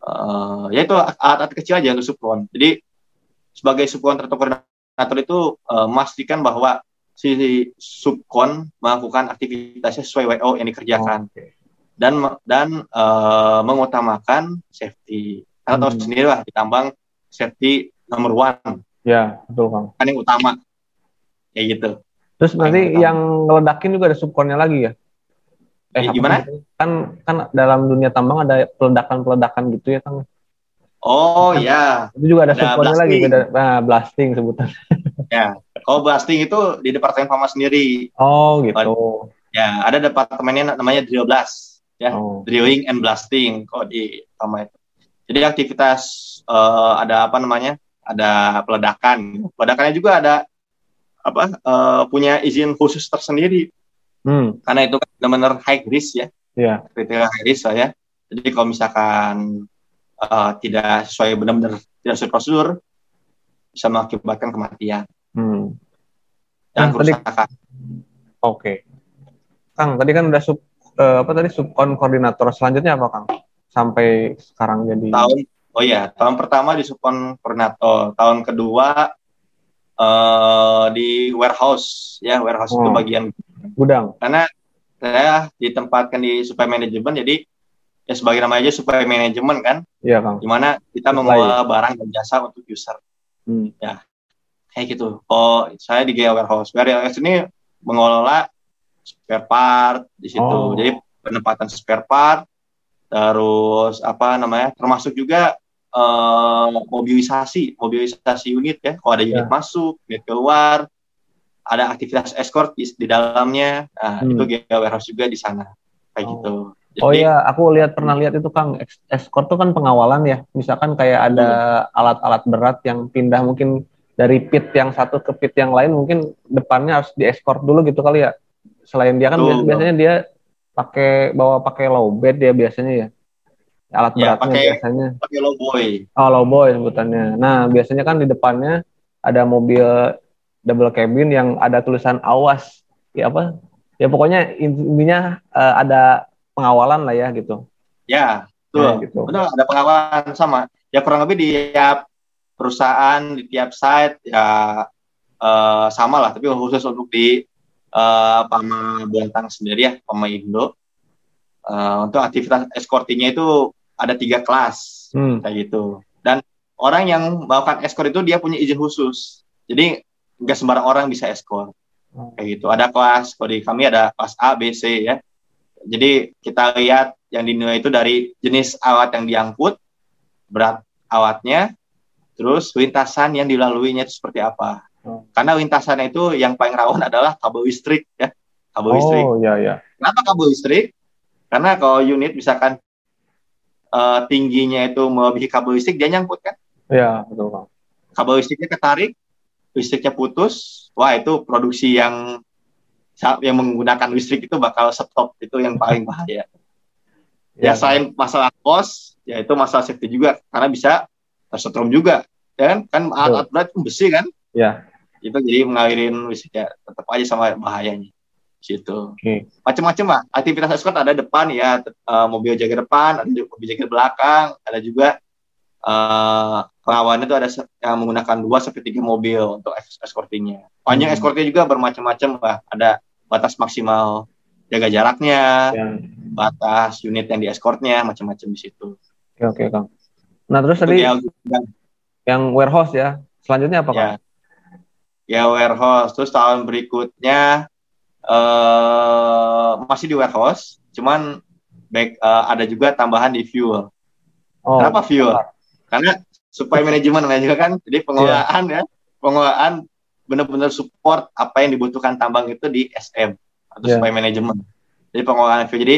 Eh, ya itu alat-alat kecil aja untuk subkon. Jadi sebagai subkon koordinator itu memastikan bahwa si subkon melakukan aktivitasnya sesuai WO yang dikerjakan Oke. dan dan eh, mengutamakan safety. Karena tahu Hmm. sendiri lah di tambang safety number one Ya, betul Kang. kan yang utama. Kayak gitu. Terus nanti Yang yang ngeledakin juga ada subkonnya lagi ya? Eh, apa gimana? Kan kan dalam dunia tambang ada peledakan-peledakan gitu ya Kang. Oh ya, Itu juga ada Ada subkonnya lagi, beda nah, blasting sebutan. kalau blasting itu di departemen Pharma sendiri. Oh, gitu. Ya, ada departemennya namanya drill blast. Ya, Oh. drilling and blasting kalau di Pharma itu. Jadi aktivitas eh, ada apa namanya? Ada peledakan. Peledakannya juga ada apa? eh, punya izin khusus tersendiri Hmm, karena itu kan benar-benar high risk ya. Iya. Kriteria high risk lah ya. Jadi kalau misalkan eh, tidak sesuai benar-benar tidak sesuai prosedur bisa mengakibatkan kematian hmm. dan Nah, kerusakan. Oke. Kang, tadi kan udah sub eh, apa tadi subkon koordinator selanjutnya apa Kang? Sampai sekarang jadi tahun oh ya tahun pertama di subkon koordinator tahun kedua eh di warehouse ya warehouse itu Oh. bagian gudang. karena saya ditempatkan di supply management jadi ya sebagai nama aja supply management kan Iya, Kang. di mana kita mengelola barang dan jasa untuk user Hmm. kayak gitu oh saya di GA warehouse warehouse ini mengelola spare part di situ Oh. jadi penempatan spare part terus apa namanya termasuk juga eh, mobilisasi mobilisasi unit ya kalau ada unit Ya. masuk unit keluar ada aktivitas escort di, di dalamnya nah Hmm. itu GA warehouse juga di sana kayak Oh. gitu Oh Jadi, iya, aku lihat pernah lihat itu Kang, escort tuh kan pengawalan ya. Misalkan kayak ada alat-alat berat yang pindah mungkin dari pit yang satu ke pit yang lain mungkin depannya harus dieskort dulu gitu kali ya. Selain dia kan Betul. bias- biasanya dia pakai bawa pakai low bed ya biasanya ya. Alat Ya, beratnya pakai- biasanya. pakai low boy Oh, low boy sebutannya. Nah, biasanya kan di depannya ada mobil double cabin yang ada tulisan awas. Ya apa? Ya pokoknya intinya eh, ada pengawalan lah ya gitu. ya Betul. gitu. Betul, ada pengawalan sama. Ya kurang lebih di tiap perusahaan, di tiap site ya eh, sama lah. Tapi khusus untuk di eh, Pama Bontang sendiri ya, Pama Indo. Eh, untuk aktivitas escortingnya itu ada tiga kelas Hmm. kayak gitu. Dan orang yang melakukan escort itu dia punya izin khusus. Jadi nggak sembarang orang bisa escort Oh. kayak gitu. Ada kelas, kalau di kami ada kelas A, B, C ya. Jadi kita lihat yang dinilai itu dari jenis alat yang diangkut, berat alatnya, terus lintasan yang dilaluinya itu seperti apa. Oh. Karena lintasan itu yang paling rawan adalah kabel listrik ya. Kabel listrik. Oh iya iya. Kenapa kabel listrik? Karena kalau unit misalkan eh, tingginya itu melebihi kabel listrik, dia nyangkut kan. Iya betul Kang. Kabel listriknya ketarik, listriknya putus, wah itu produksi yang yang menggunakan listrik itu bakal stop itu yang paling bahaya. Iya, Ya selain masalah kos, ya itu masalah safety juga karena bisa tersetrum juga. Ya kan? Kan alat berat itu besi kan? Iya. Itu jadi mengalirin listriknya tetap aja sama bahayanya. Situ. Oke. Macam-macam lah. Aktivitas escort ada depan ya, eh, mobil jaga depan, ada juga mobil jaga belakang, ada juga eh lawannya itu ada yang menggunakan dua sampai tiga mobil untuk es- escortingnya. Panjang Hmm. escortnya juga bermacam-macam lah. Ada batas maksimal jaga jaraknya, Ya. batas unit yang di escortnya, macam-macam di situ. Oke oke Kang. Nah terus tadi GL yang warehouse ya. Selanjutnya apa Kang? ya. Ya warehouse. Terus tahun berikutnya eh masih di warehouse, cuman back eh, ada juga tambahan di fuel. Oh, Kenapa fuel? Karena supply manajemen namanya juga kan, jadi pengelolaan ya, pengelolaan benar-benar support apa yang dibutuhkan tambang itu di SM. atau Yeah. supply management. Jadi pengelolaan fuel. Jadi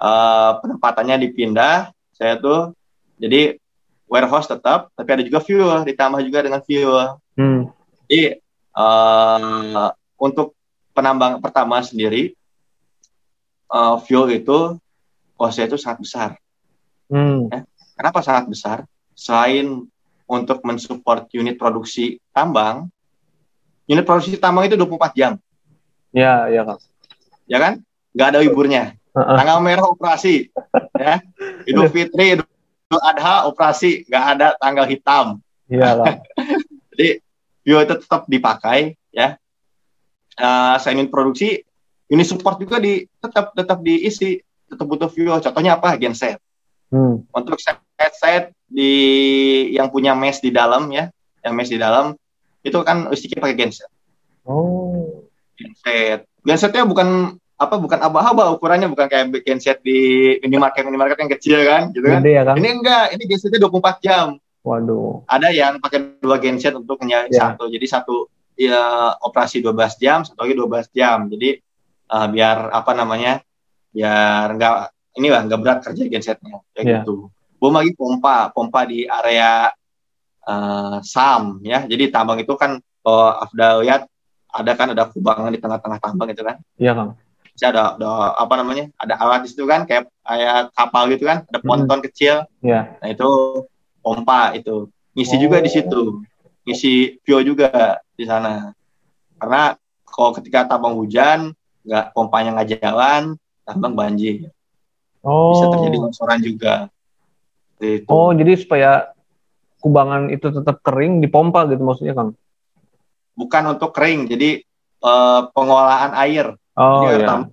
eh, penempatannya dipindah. Saya tuh jadi warehouse tetap, tapi ada juga fuel, ditambah juga dengan fuel. Hmm. Jadi eh, untuk penambang pertama sendiri eh, fuel itu kosnya itu sangat besar. Hmm. Kenapa sangat besar? Selain untuk mensupport unit produksi tambang, unit produksi tambang itu 24 jam, Ya, ya Kang. ya kan? Nggak ada liburnya. Tanggal merah operasi, ya. Idul Fitri, Idul Adha operasi, nggak ada tanggal hitam. Iya Kang. [laughs] Jadi fuel itu tetap dipakai, ya. Eh, selain unit produksi, unit support juga di tetap tetap diisi, tetap butuh fuel. Contohnya apa? Genset. Hmm. untuk set-set di yang punya mesh di dalam ya, yang mesh di dalam itu kan listriknya pakai genset. Oh. Genset. Gensetnya bukan apa bukan aba-aba ukurannya bukan kayak genset di minimarket minimarket yang kecil kan gitu kan. Ya Kang. Ini enggak, ini gensetnya 24 jam. Waduh. Ada yang pakai dua genset untuk nyari Ya. satu. Jadi satu ya operasi 12 jam, satu lagi 12 jam. Jadi eh, biar apa namanya? Biar enggak inilah enggak berat kerja gensetnya kayak Ya. gitu. Belum lagi pompa, pompa di area eh, SAM ya. Jadi tambang itu kan kalau Afda lihat ada kan ada kubangan di tengah-tengah tambang itu kan. Iya Kang. Bisa ada, ada apa namanya? Ada alat di situ kan kayak kayak kapal gitu kan, ada Hmm. ponton kecil. Iya. Nah, itu pompa itu. Ngisi Oh. juga di situ. Ngisi fuel juga di sana. Karena kalau ketika tambang hujan, nggak pompanya nggak jalan, tambang banjir. Oh. Bisa terjadi longsoran juga. Itu. Oh, jadi supaya kubangan itu tetap kering dipompa gitu maksudnya Kang. Bukan untuk kering, jadi eh, pengolahan air. Oh Jadi, iya. tam-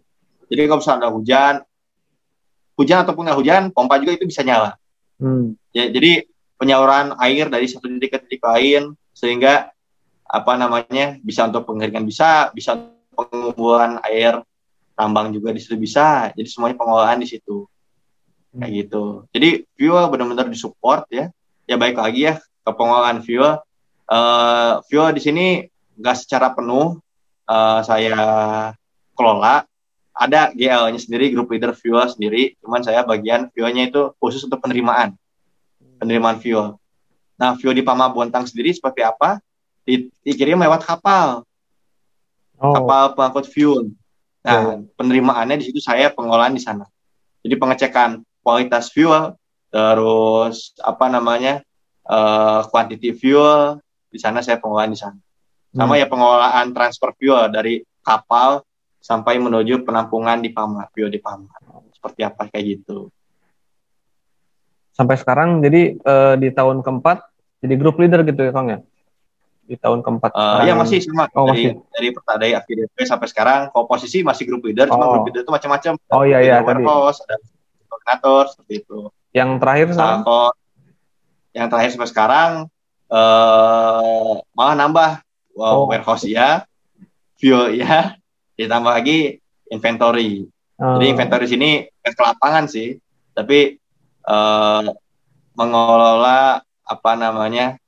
jadi kalau misalnya ada hujan, hujan ataupun nggak hujan, pompa juga itu bisa nyala. Hmm. Ya, jadi penyaluran air dari satu titik ke titik lain sehingga apa namanya bisa untuk pengeringan bisa, bisa pengumpulan air tambang juga di situ bisa. Jadi semuanya pengolahan di situ. Kayak gitu. Jadi fuel benar-benar disupport ya. Ya baik lagi ya ke pengolahan fuel. Eh, fuel di sini nggak secara penuh eh, saya kelola. Ada GL-nya sendiri, grup leader fuel sendiri. Cuman saya bagian fuelnya itu khusus untuk penerimaan penerimaan fuel. Nah, fuel di Pama Bontang sendiri seperti apa? Di- Dikirim lewat kapal, Oh. kapal pengangkut fuel. Nah, penerimaannya di situ saya pengolahan di sana. Jadi pengecekan kualitas fuel, terus apa namanya eh quantity fuel di sana saya pengolahan di sana. Sama Hmm. ya pengolahan transfer fuel dari kapal sampai menuju penampungan di Pama, fuel di Pama. Seperti apa kayak gitu. Sampai sekarang jadi eh, di tahun keempat jadi grup leader gitu ya Kang ya. Di tahun keempat. Sekarang. ya masih sama Oh, dari masih. dari dari AFDP sampai sekarang kalau posisi masih grup leader cuma Oh. grup leader itu macam-macam Oh iya iya ada tadi. warehouse ada koordinator seperti itu Yang terakhir nah, sekarang. kalau yang terakhir sampai sekarang eh malah nambah wow, Oh. warehouse ya fuel ya ditambah lagi inventory Eh, jadi inventory sini ke lapangan sih tapi eh mengelola apa namanya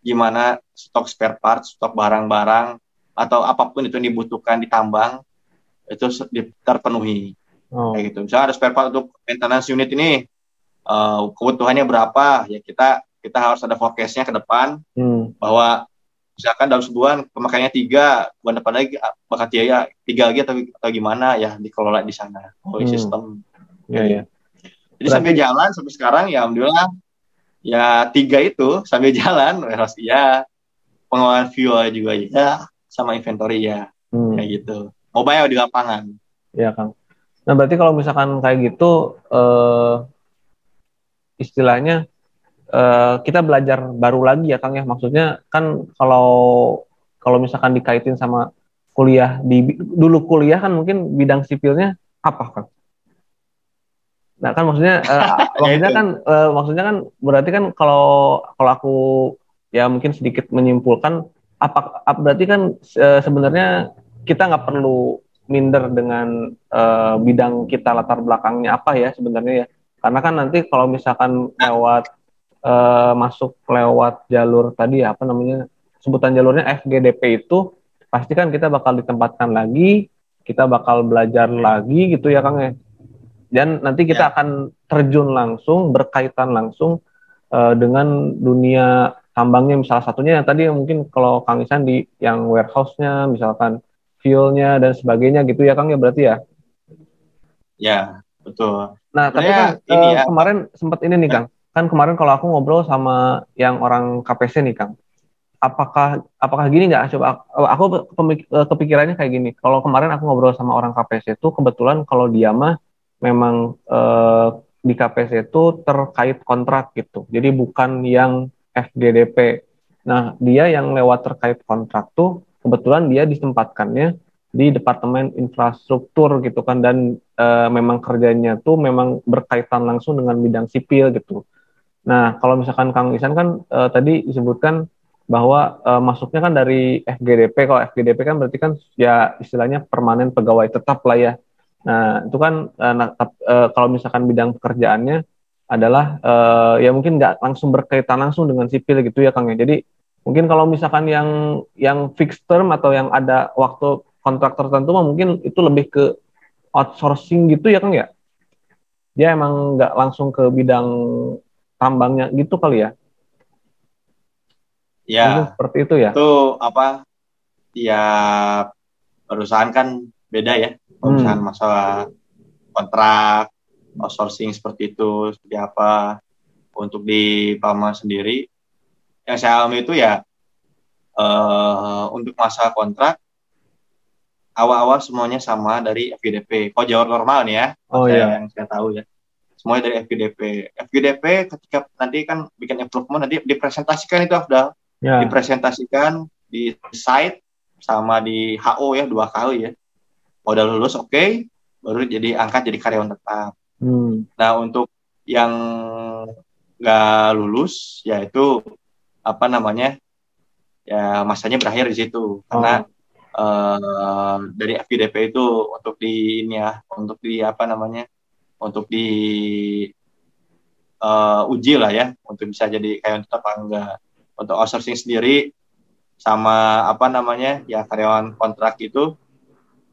gimana stok spare part, stok barang-barang atau apa pun itu yang dibutuhkan di tambang itu terpenuhi oh. kayak gitu. Misalnya ada spare part untuk maintenance unit ini eh, kebutuhannya berapa ya kita kita harus ada forecastnya ke depan Hmm. bahwa misalkan dalam sebulan pemakaiannya tiga bulan depan lagi ah, bakal tiga tiga lagi atau, atau gimana ya dikelola di sana oleh Hmm. sistem Iya iya. jadi Berarti- sambil jalan sampai sekarang ya alhamdulillah ya tiga itu sambil [laughs] jalan warehouse ya pengolahan fuel juga ya sama inventory ya Hmm. kayak gitu mobile di lapangan Iya Kang. Nah berarti kalau misalkan kayak gitu eh, istilahnya eh, kita belajar baru lagi ya Kang ya. Maksudnya kan kalau kalau misalkan dikaitin sama kuliah di dulu kuliah kan mungkin bidang sipilnya apa Kang? Nah kan maksudnya eh, [laughs] maksudnya kan eh, maksudnya kan berarti kan kalau kalau aku ya mungkin sedikit menyimpulkan apa, apa berarti kan eh, sebenarnya kita nggak perlu minder dengan eh, bidang kita latar belakangnya apa ya sebenarnya ya karena kan nanti kalau misalkan lewat eh, masuk lewat jalur tadi apa namanya sebutan jalurnya FGDP itu pasti kan kita bakal ditempatkan lagi kita bakal belajar lagi gitu ya Kang ya. Dan nanti kita Ya. akan terjun langsung berkaitan langsung eh, dengan dunia tambangnya misalah satunya yang tadi mungkin kalau Kang Isan di yang warehouse-nya misalkan fuel-nya dan sebagainya gitu ya Kang ya berarti ya. Ya, betul. Nah, tapi kan ini eh, ya. kemarin sempat ini nih Kang. Kan kemarin kalau aku ngobrol sama yang orang KPC nih Kang. Apakah apakah gini nggak? Coba aku- aku eh, kepikirannya kayak gini. Kalau kemarin aku ngobrol sama orang KPC itu kebetulan kalau dia mah memang eh, di KPC itu terkait kontrak gitu. Jadi bukan yang FGDP. Nah, dia yang lewat terkait kontrak tuh kebetulan dia ditempatkannya di Departemen Infrastruktur gitu kan dan eh, memang kerjanya tuh memang berkaitan langsung dengan bidang sipil gitu. Nah, kalau misalkan Kang Isan kan eh, tadi disebutkan bahwa eh, masuknya kan dari FGDP. Kalau FGDP kan berarti kan ya istilahnya permanen pegawai tetap lah ya. Nah, itu kan eh, nah, eh, kalau misalkan bidang pekerjaannya adalah eh, ya mungkin nggak langsung berkaitan langsung dengan sipil gitu ya Kang ya. Jadi mungkin kalau misalkan yang yang fixed term atau yang ada waktu kontrak tertentu mah mungkin itu lebih ke outsourcing gitu ya Kang ya. Dia emang nggak langsung ke bidang tambangnya gitu kali ya. Mungkin Ya, seperti itu ya. itu apa? Tiap perusahaan kan beda ya. Kalau Hmm. misalkan masalah kontrak, outsourcing seperti itu, seperti apa. Untuk di Palma sendiri, yang saya alami itu ya eh, untuk masa kontrak awal-awal semuanya sama dari FGDP. Kalau jalur normal nih ya, Oh saya, iya. yang saya tahu ya. Semuanya dari FGDP. FGDP ketika nanti kan bikin improvement nanti dipresentasikan itu Afdal, Ya. dipresentasikan di site sama di HO ya dua kali ya. Kalau udah lulus oke, baru jadi angkat jadi karyawan tetap. Hmm. Nah untuk yang nggak lulus yaitu apa namanya ya masanya berakhir di situ karena eh, dari FGDP itu untuk di ini ya untuk di apa namanya untuk di eh, uji lah ya untuk bisa jadi karyawan tetap enggak untuk outsourcing sendiri sama apa namanya ya karyawan kontrak itu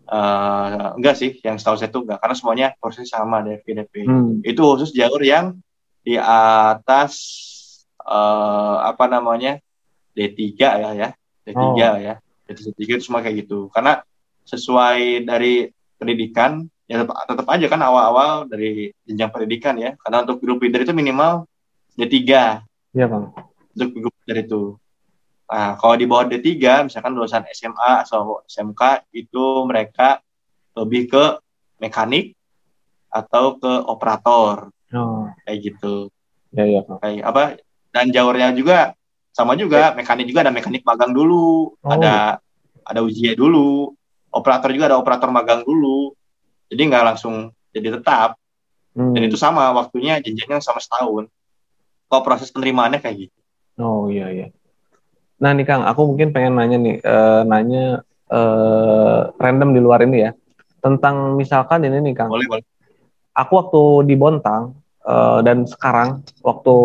eh, enggak sih yang setahu saya itu enggak karena semuanya proses sama dari FGDP Hmm. itu khusus jalur yang di atas eh, apa namanya D3 ya ya D3 Oh. ya D3 itu semua kayak gitu karena sesuai dari pendidikan ya tetap, tetap aja kan awal-awal dari jenjang pendidikan ya karena untuk grup leader itu minimal D3 Iya Kang. untuk grup leader itu nah kalau di bawah D3 misalkan lulusan SMA atau SMK itu mereka lebih ke mekanik atau ke operator. Oh, kayak gitu. Ya ya kayak apa dan jalurnya juga sama juga. Mekanik juga ada mekanik magang dulu. Oh. ada ada ujian dulu. Operator juga ada operator magang dulu. Jadi nggak langsung jadi tetap. Hmm. dan itu sama waktunya jenjangnya sama setahun. Kalau proses penerimaannya kayak gitu. Oh iya iya. Nah nih Kang, aku mungkin pengen nanya nih, eh, nanya eh, random di luar ini ya, tentang misalkan ini nih Kang. boleh boleh Aku waktu di Bontang eh, dan sekarang waktu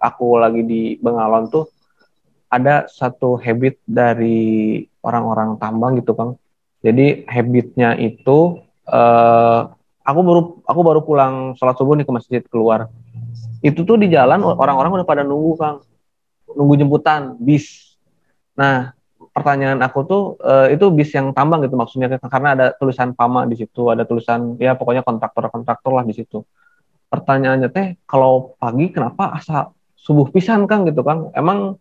aku lagi di Bengalon tuh ada satu habit dari orang-orang tambang gitu Kang. Jadi habitnya itu eh, aku baru aku baru pulang sholat subuh nih ke masjid keluar. Itu tuh di jalan orang-orang udah pada nunggu Kang nunggu jemputan bis. Nah, pertanyaan aku tuh eh, itu bis yang tambang gitu maksudnya karena ada tulisan Pama di situ, ada tulisan ya pokoknya kontraktor-kontraktor lah di situ. Pertanyaannya teh kalau pagi kenapa asa subuh pisan Kang gitu Kang? Emang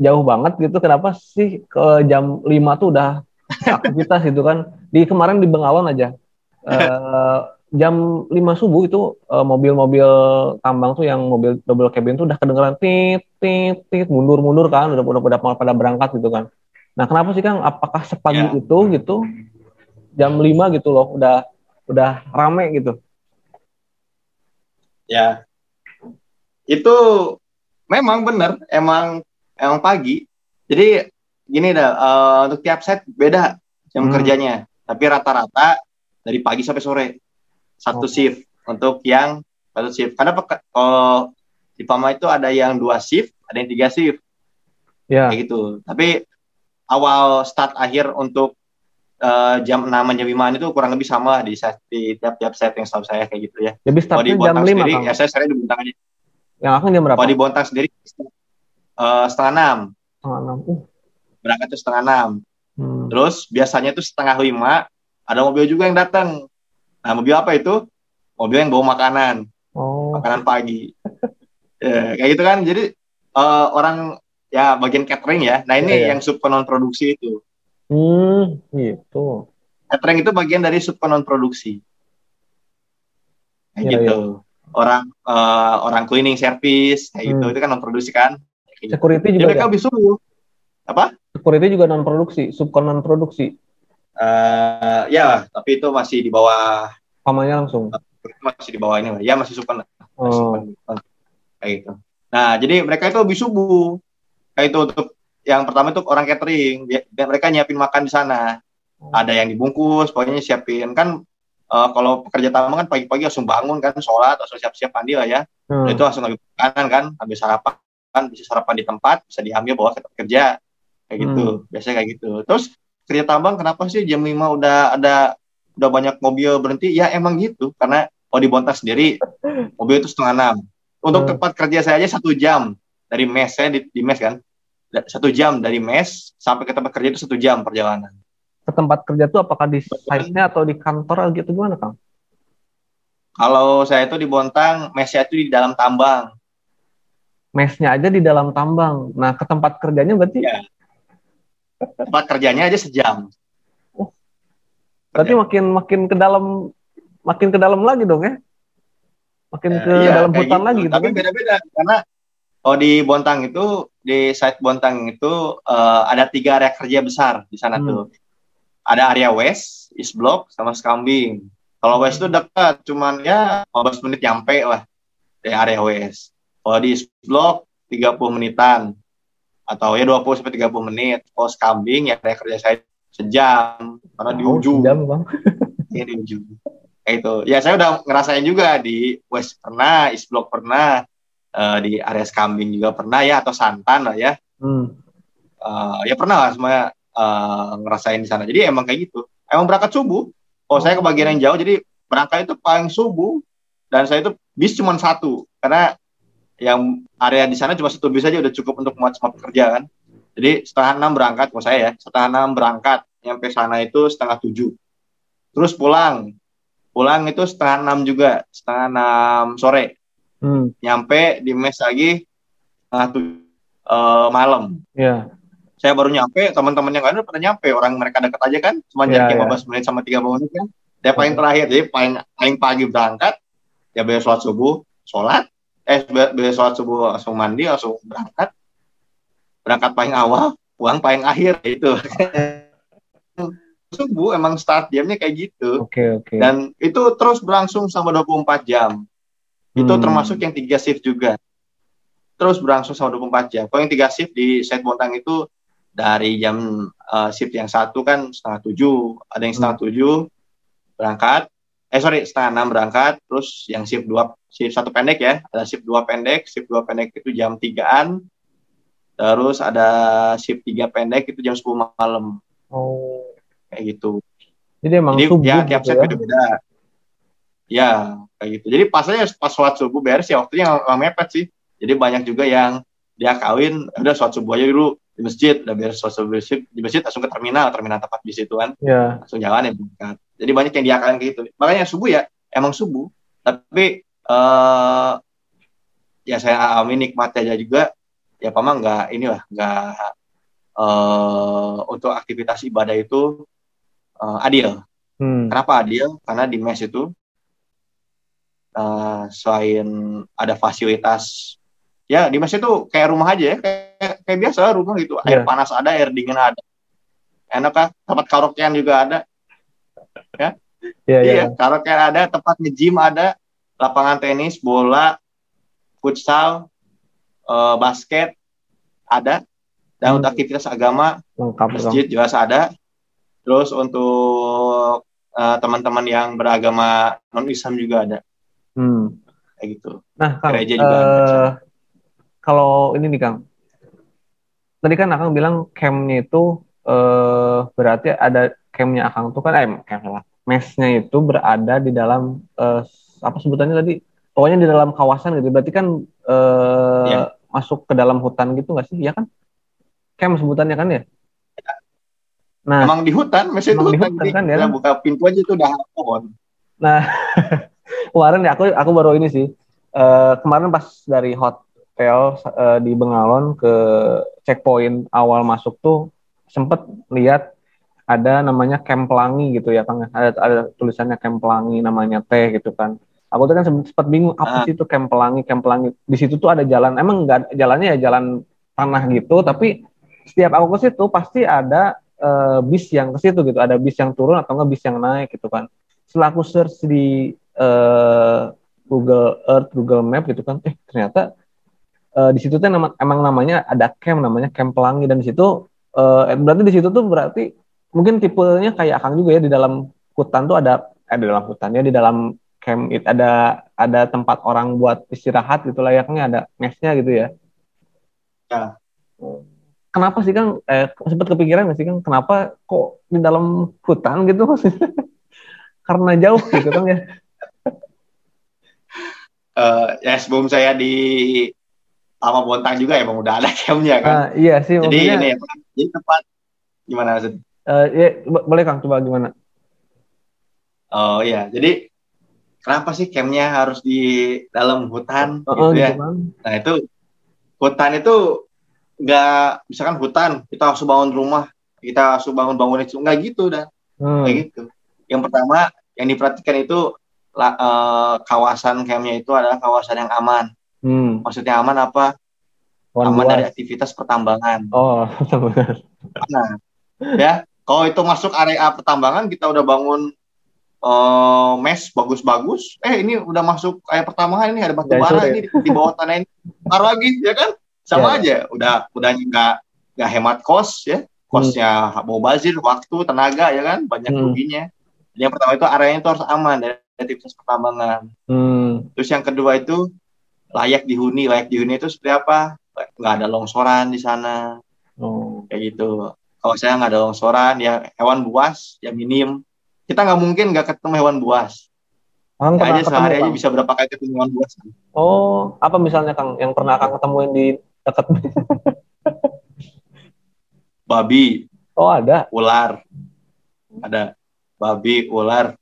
jauh banget gitu kenapa sih ke jam 5 tuh udah aktivitas gitu kan? Di kemarin di Bengawan aja. [laughs] eh, jam 5 subuh itu eh, mobil-mobil tambang tuh yang mobil double cabin tuh udah kedengeran tit tit tit mundur mundur kan udah udah mau pada berangkat gitu kan. Nah kenapa sih kang? Apakah sepagi Ya. itu gitu jam 5 gitu loh udah udah rame gitu? Ya. Itu memang benar emang emang pagi. Jadi gini dah eh, untuk tiap set beda jam Hmm. kerjanya. Tapi rata-rata dari pagi sampai sore satu Oh. shift untuk yang satu shift karena peke- kalau di Pama itu ada yang dua shift ada yang tiga shift ya kayak gitu tapi awal start akhir untuk eh, jam 6 jam 5 itu kurang lebih sama di di tiap-tiap set yang setahu saya kayak gitu ya. Jadi startnya jam Bontang 5 sendiri, Kang. ya saya sering di Bontang aja. Yang Akang jam berapa? Kalau di Bontang sendiri eh, setengah enam, Setengah enam. Uh. berangkat tuh setengah enam. Hmm. Terus biasanya tuh setengah lima ada mobil juga yang datang. Nah mobil apa itu? Mobil yang bawa makanan, Oh. makanan pagi. Ya, kayak gitu kan. Jadi eh, orang ya bagian catering ya. Nah ini Iya, iya. yang subkonon produksi itu. Hmm, gitu. Catering itu bagian dari subkonon produksi. Kayak Iya, gitu. Orang eh, orang cleaning service kayak gitu Hmm. itu kan non produksi kan. Kayak gitu. Security Jadi juga mereka ya? lebih subuh. Security juga non produksi, subkon non produksi. Eh, ya, tapi itu masih di bawah Pamannya langsung. itu masih di bawah ini lah. Ya masih subkon Oh. kayak gitu. Nah, jadi mereka itu lebih subuh. Kayak itu untuk yang pertama itu orang catering, dan mereka nyiapin makan di sana. Ada yang dibungkus, pokoknya siapin kan eh, kalau pekerja tambang kan pagi-pagi langsung bangun kan, sholat, langsung siap-siap mandi lah ya. Hmm. Itu langsung ambil makanan kan, habis sarapan, bisa sarapan di tempat, bisa diambil bawa ke tempat kerja. Kayak gitu, biasanya kayak gitu. Terus kerja tambang kenapa sih jam 5 udah ada udah banyak mobil berhenti? Ya emang gitu, karena kalau di Bontang sendiri mobil itu setengah enam. Untuk Hmm. tempat kerja saya aja satu jam dari mes saya di, di mes kan, satu jam dari mes sampai ke tempat kerja itu satu jam perjalanan. Ke tempat kerja tuh apakah di site-nya atau di kantor gitu gimana, Kang? Kalau saya itu di Bontang, mesnya itu di dalam tambang. Mesnya aja di dalam tambang. Nah, ke tempat kerjanya berarti Iya. Tempat kerjanya aja sejam. berarti makin makin ke dalam makin ke dalam lagi dong ya? Makin ke Iya, dalam hutan gitu. lagi gitu Tapi kan? beda-beda karena kalau di Bontang itu di site Bontang itu eh, ada tiga area kerja besar di sana Hmm. tuh. Ada area West, East Block, sama Skambing. Kalau West itu dekat, cuman ya 15 menit nyampe lah dari area West. Kalau di East Block 30 menitan atau ya 20 sampai 30 menit. Kalau Skambing ya area kerja saya sejam. Karena di Oh, ujung. sejam, Bang. [laughs] ya di ujung. Kayak itu ya saya udah ngerasain juga di West pernah East Block pernah eh, di area Skambing juga pernah ya atau Santan lah ya. Hmm. Eh, ya pernah lah semuanya eh, ngerasain di sana. Jadi emang kayak gitu. Emang berangkat subuh. Kalau saya ke bagian yang jauh. Jadi berangkat itu paling subuh. Dan saya itu bis cuma satu. Karena yang area di sana cuma satu bis aja udah cukup untuk muat semua pekerja kan? Jadi setengah enam berangkat kalau saya ya setengah enam berangkat nyampe sana itu setengah tujuh. Terus pulang. Pulang itu setengah enam juga setengah enam sore. Hmm. nyampe di mes lagi setengah tujuh eh, malam. Ya. saya baru nyampe teman-teman yang lain udah pada nyampe. Orang mereka dekat aja kan? Cuma Iya, jarak iya. 15 menit sama 30 menit kan? Saya paling terakhir. Jadi paling paling pagi berangkat ya biar sholat subuh sholat eh biar sholat subuh langsung mandi langsung berangkat. Berangkat paling awal pulang paling akhir itu [laughs] subuh emang start jamnya kayak gitu. Oke, oke. dan itu terus berlangsung sama 24 jam. Itu Hmm. termasuk yang tiga shift juga. Terus berlangsung sama 24 jam. Kalau yang tiga shift di set bontang itu dari jam eh, shift yang satu kan setengah tujuh ada yang setengah tujuh berangkat eh sorry setengah enam berangkat terus yang shift dua shift satu pendek ya ada shift dua pendek shift dua pendek itu jam tigaan terus ada shift tiga pendek itu jam 10 malam Oh. kayak gitu Jadi emang jadi subuh ya tiap gitu set ya. beda-beda. Ya, kayak gitu. Jadi pasnya pas sholat subuh beres ya waktunya nggak mepet sih. Jadi banyak juga yang dia kawin, udah sholat subuh aja dulu di masjid, udah beres sholat subuh di masjid, di langsung ke terminal, terminal tempat bis itu kan, Ya. langsung jalan ya berangkat. Jadi banyak yang diakalin kayak gitu. Makanya subuh ya emang subuh, tapi eh ya saya alami nikmat aja juga. Ya pama nggak inilah nggak eh untuk aktivitas ibadah itu eh, adil. Hmm. Kenapa adil? Karena di mes itu eh, selain ada fasilitas, ya di mes itu kayak rumah aja ya, kayak, kayak biasa rumah gitu. Air Iya. panas ada, air dingin ada. Enak kah? Tempat karaokean juga ada. Iya, Iya, iya. karaokean ada, tempat nge-gym ada, lapangan tenis, bola, futsal, eh, basket ada. Dan Hmm. untuk aktivitas agama Lengkap dong. masjid jelas ada. Terus untuk eh, teman-teman yang beragama non Islam juga ada Hmm. kayak gitu. Nah, Kang, Gereja juga ada. eh, kalau ini nih Kang, tadi kan Akang bilang campnya itu eh berarti ada campnya Akang tuh kan eh camp lah. Mesnya itu berada di dalam eh, apa sebutannya tadi? Pokoknya di dalam kawasan gitu. Berarti kan eh Iya. masuk ke dalam hutan gitu nggak sih? Iya kan? Camp sebutannya kan ya? Nah, Emang di hutan, masih itu di hutan, hutan kan, ya ya, kan? buka pintu aja itu udah pohon. [laughs] kemarin ya aku aku baru ini sih Eh, kemarin pas dari hotel eh, di Bengalon ke checkpoint awal masuk tuh sempet lihat ada namanya Camp Pelangi gitu ya Kang. Ada ada tulisannya Camp Pelangi namanya teh gitu kan. Aku tuh kan sempet bingung apa Ah. sih itu Camp Pelangi Camp Pelangi? Di situ tuh ada jalan emang nggak jalannya ya jalan tanah gitu tapi setiap aku ke situ pasti ada eh, bis yang ke situ gitu. Ada bis yang turun atau enggak bis yang naik gitu kan. Setelah aku search di eh, Google Earth, Google Map gitu kan, eh ternyata eh, di situ tuh nama, emang namanya ada camp namanya Camp Pelangi. Dan di situ eh, berarti di situ tuh berarti mungkin tipenya kayak Akang juga ya di dalam hutan tuh ada eh di dalam hutannya di dalam camp itu ada ada tempat orang buat istirahat gitu layaknya ada mesnya gitu ya. Ya. Kenapa sih Kang eh, sempat kepikiran nggak sih Kang kenapa kok di dalam hutan gitu [laughs] maksudnya? Karena jauh gitu kan ya. [laughs] Eh, ya sebelum saya di Lama Bontang juga emang udah ada campnya kan. Nah, iya sih jadi ini apa, jadi tempat gimana maksud? Eh, ya, bo- boleh Kang coba gimana? Oh iya, jadi kenapa sih campnya harus di dalam hutan Oh, gitu ya? gitu. Nah itu hutan itu nggak misalkan hutan kita harus bangun rumah, kita harus bangun bangunan itu nggak gitu dah, Hmm. kayak gitu. Yang pertama yang diperhatikan itu la- eh, kawasan campnya itu adalah kawasan yang aman. Hmm. Maksudnya aman apa? Aman dari aktivitas pertambangan. Oh, [laughs] benar. Nah, ya kalau itu masuk area pertambangan kita udah bangun eh, mes bagus-bagus. Eh ini udah masuk area pertambangan ini ada batu bara ini di bawah tanah ini. Taruh lagi ya kan? Sama Ya. aja. Udah udah nggak nggak hemat kos ya. Kosnya mau bazir, waktu, tenaga ya kan, banyak Hmm. ruginya. Jadi yang pertama itu areanya itu harus aman dari aktivitas pertambangan. Hmm. Terus yang kedua itu layak dihuni. Layak dihuni itu seperti apa? Nggak ada longsoran di sana Oh. kayak gitu. Kalau saya nggak ada longsoran, ya hewan buas, ya minim. Kita nggak mungkin nggak ketemu hewan buas. Kang Ya aja ketemu, sehari aja Kang? bisa berapa kali ketemu hewan buas. Oh, apa misalnya Kang yang pernah Kang ketemuin di dekat? [laughs] Babi, Oh, ada. ular, ada babi, ular,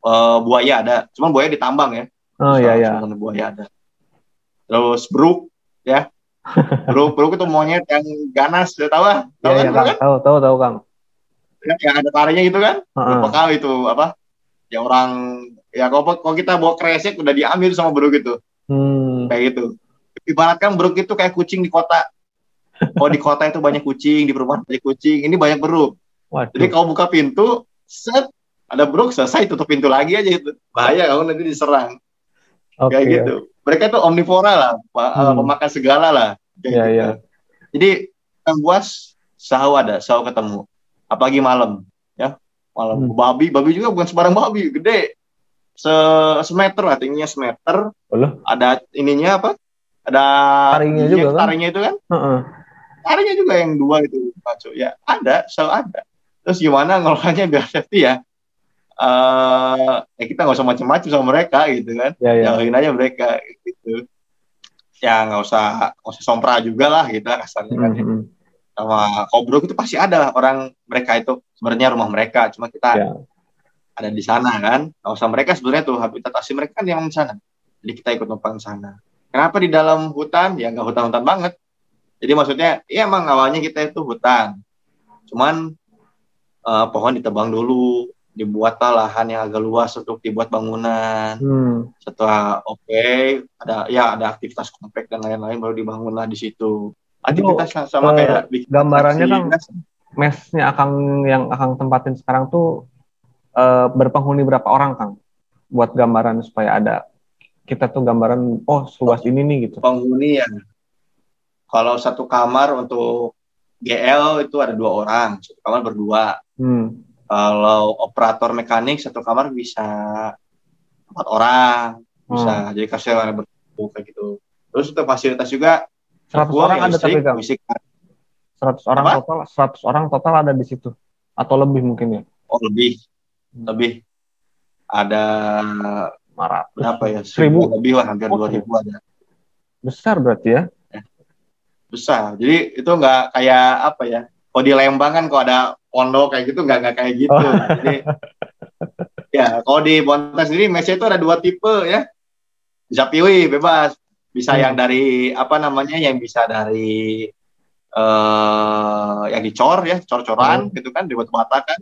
Eh, buaya ada. Cuman buaya ditambang ya. Oh iya iya. Buaya ada. Terus beruk, ya. Beruk, beruk itu monyet yang ganas, udah tahu lah. Tahu kan, iya beruk Kang. kan? Tahu tahu tahu Kang. Yang- Yang ada taringnya gitu kan? Kali itu apa? Ya orang ya kalau, kalau kita bawa kresek udah diambil sama beruk itu. Hmm. kayak gitu. Ibaratkan beruk itu kayak kucing di kota. Kalau di kota itu banyak kucing, di perumahan banyak kucing, ini banyak beruk. Jadi kalau buka pintu, set ada beruk selesai tutup pintu lagi aja itu. Bahaya kamu nanti diserang. Oke. Kayak gitu. Mereka itu omnivora lah, pa- Hmm. pemakan segala lah. Iya, gitu. iya. Jadi yang buas sahau ada, sahau ketemu. Apalagi malam, ya. Malam Hmm. babi, babi juga bukan sembarang babi, gede. Se semeter lah, tingginya semeter. Loh? Ada ininya apa? Ada Taringnya ininya, juga kan? Taringnya itu kan? Heeh. Taringnya juga yang dua itu, Paco. Ya, ada, selalu ada. Terus gimana ngelolanya biar safety ya? Eh ya kita nggak usah macam-macam sama mereka gitu kan. Ya ya. jauhin aja mereka gitu. Ya nggak usah nggak usah sompra juga lah gitu lah kasarnya. Kan Hmm, hmm. sama kobrok itu pasti ada orang mereka itu. Sebenarnya rumah mereka cuma kita Ya. ada di sana kan. Nggak usah mereka sebenarnya tuh habitat asli mereka kan yang di sana. Jadi kita ikut numpang sana. Kenapa di dalam hutan? Ya nggak hutan-hutan banget. Jadi maksudnya ya emang awalnya kita itu hutan. Cuman eh, pohon ditebang dulu dibuatlah lahan yang agak luas untuk dibuat bangunan Hmm. setelah oke ada ya ada aktivitas komplek dan lain-lain baru dibangunlah di situ aktivitas sama eh, kayak bikin gambarannya kan mesnya Akang yang Akang tempatin sekarang tuh eh, berpenghuni berapa orang Kang? Buat gambaran supaya ada kita tuh gambaran oh seluas ini nih gitu. penghuni ya kalau satu kamar untuk GL itu ada dua orang satu kamar berdua Hmm. Kalau operator mekanik satu kamar bisa empat orang bisa jadi kasih ada berdua kayak gitu terus untuk fasilitas juga 100 gua orang yang ada tapi listrik, Kang. listrik 100 orang Apa? total 100 orang total ada di situ atau lebih mungkin ya Oh lebih, lebih ada 500 berapa ya? Seribu. Lebih lah, hampir Oh. dua ribu ada. besar berarti ya Besar. Jadi itu nggak kayak apa ya? Kalau di Lembang kan kalau ada pondok kayak gitu nggak nggak kayak gitu. Oh. Jadi ya kalau di Bontang sendiri mesnya itu ada dua tipe ya. Bisa pilih bebas. Bisa Hmm. yang dari apa namanya? Yang bisa dari eh yang dicor ya, cor-coran gitu kan, di batu bata kan.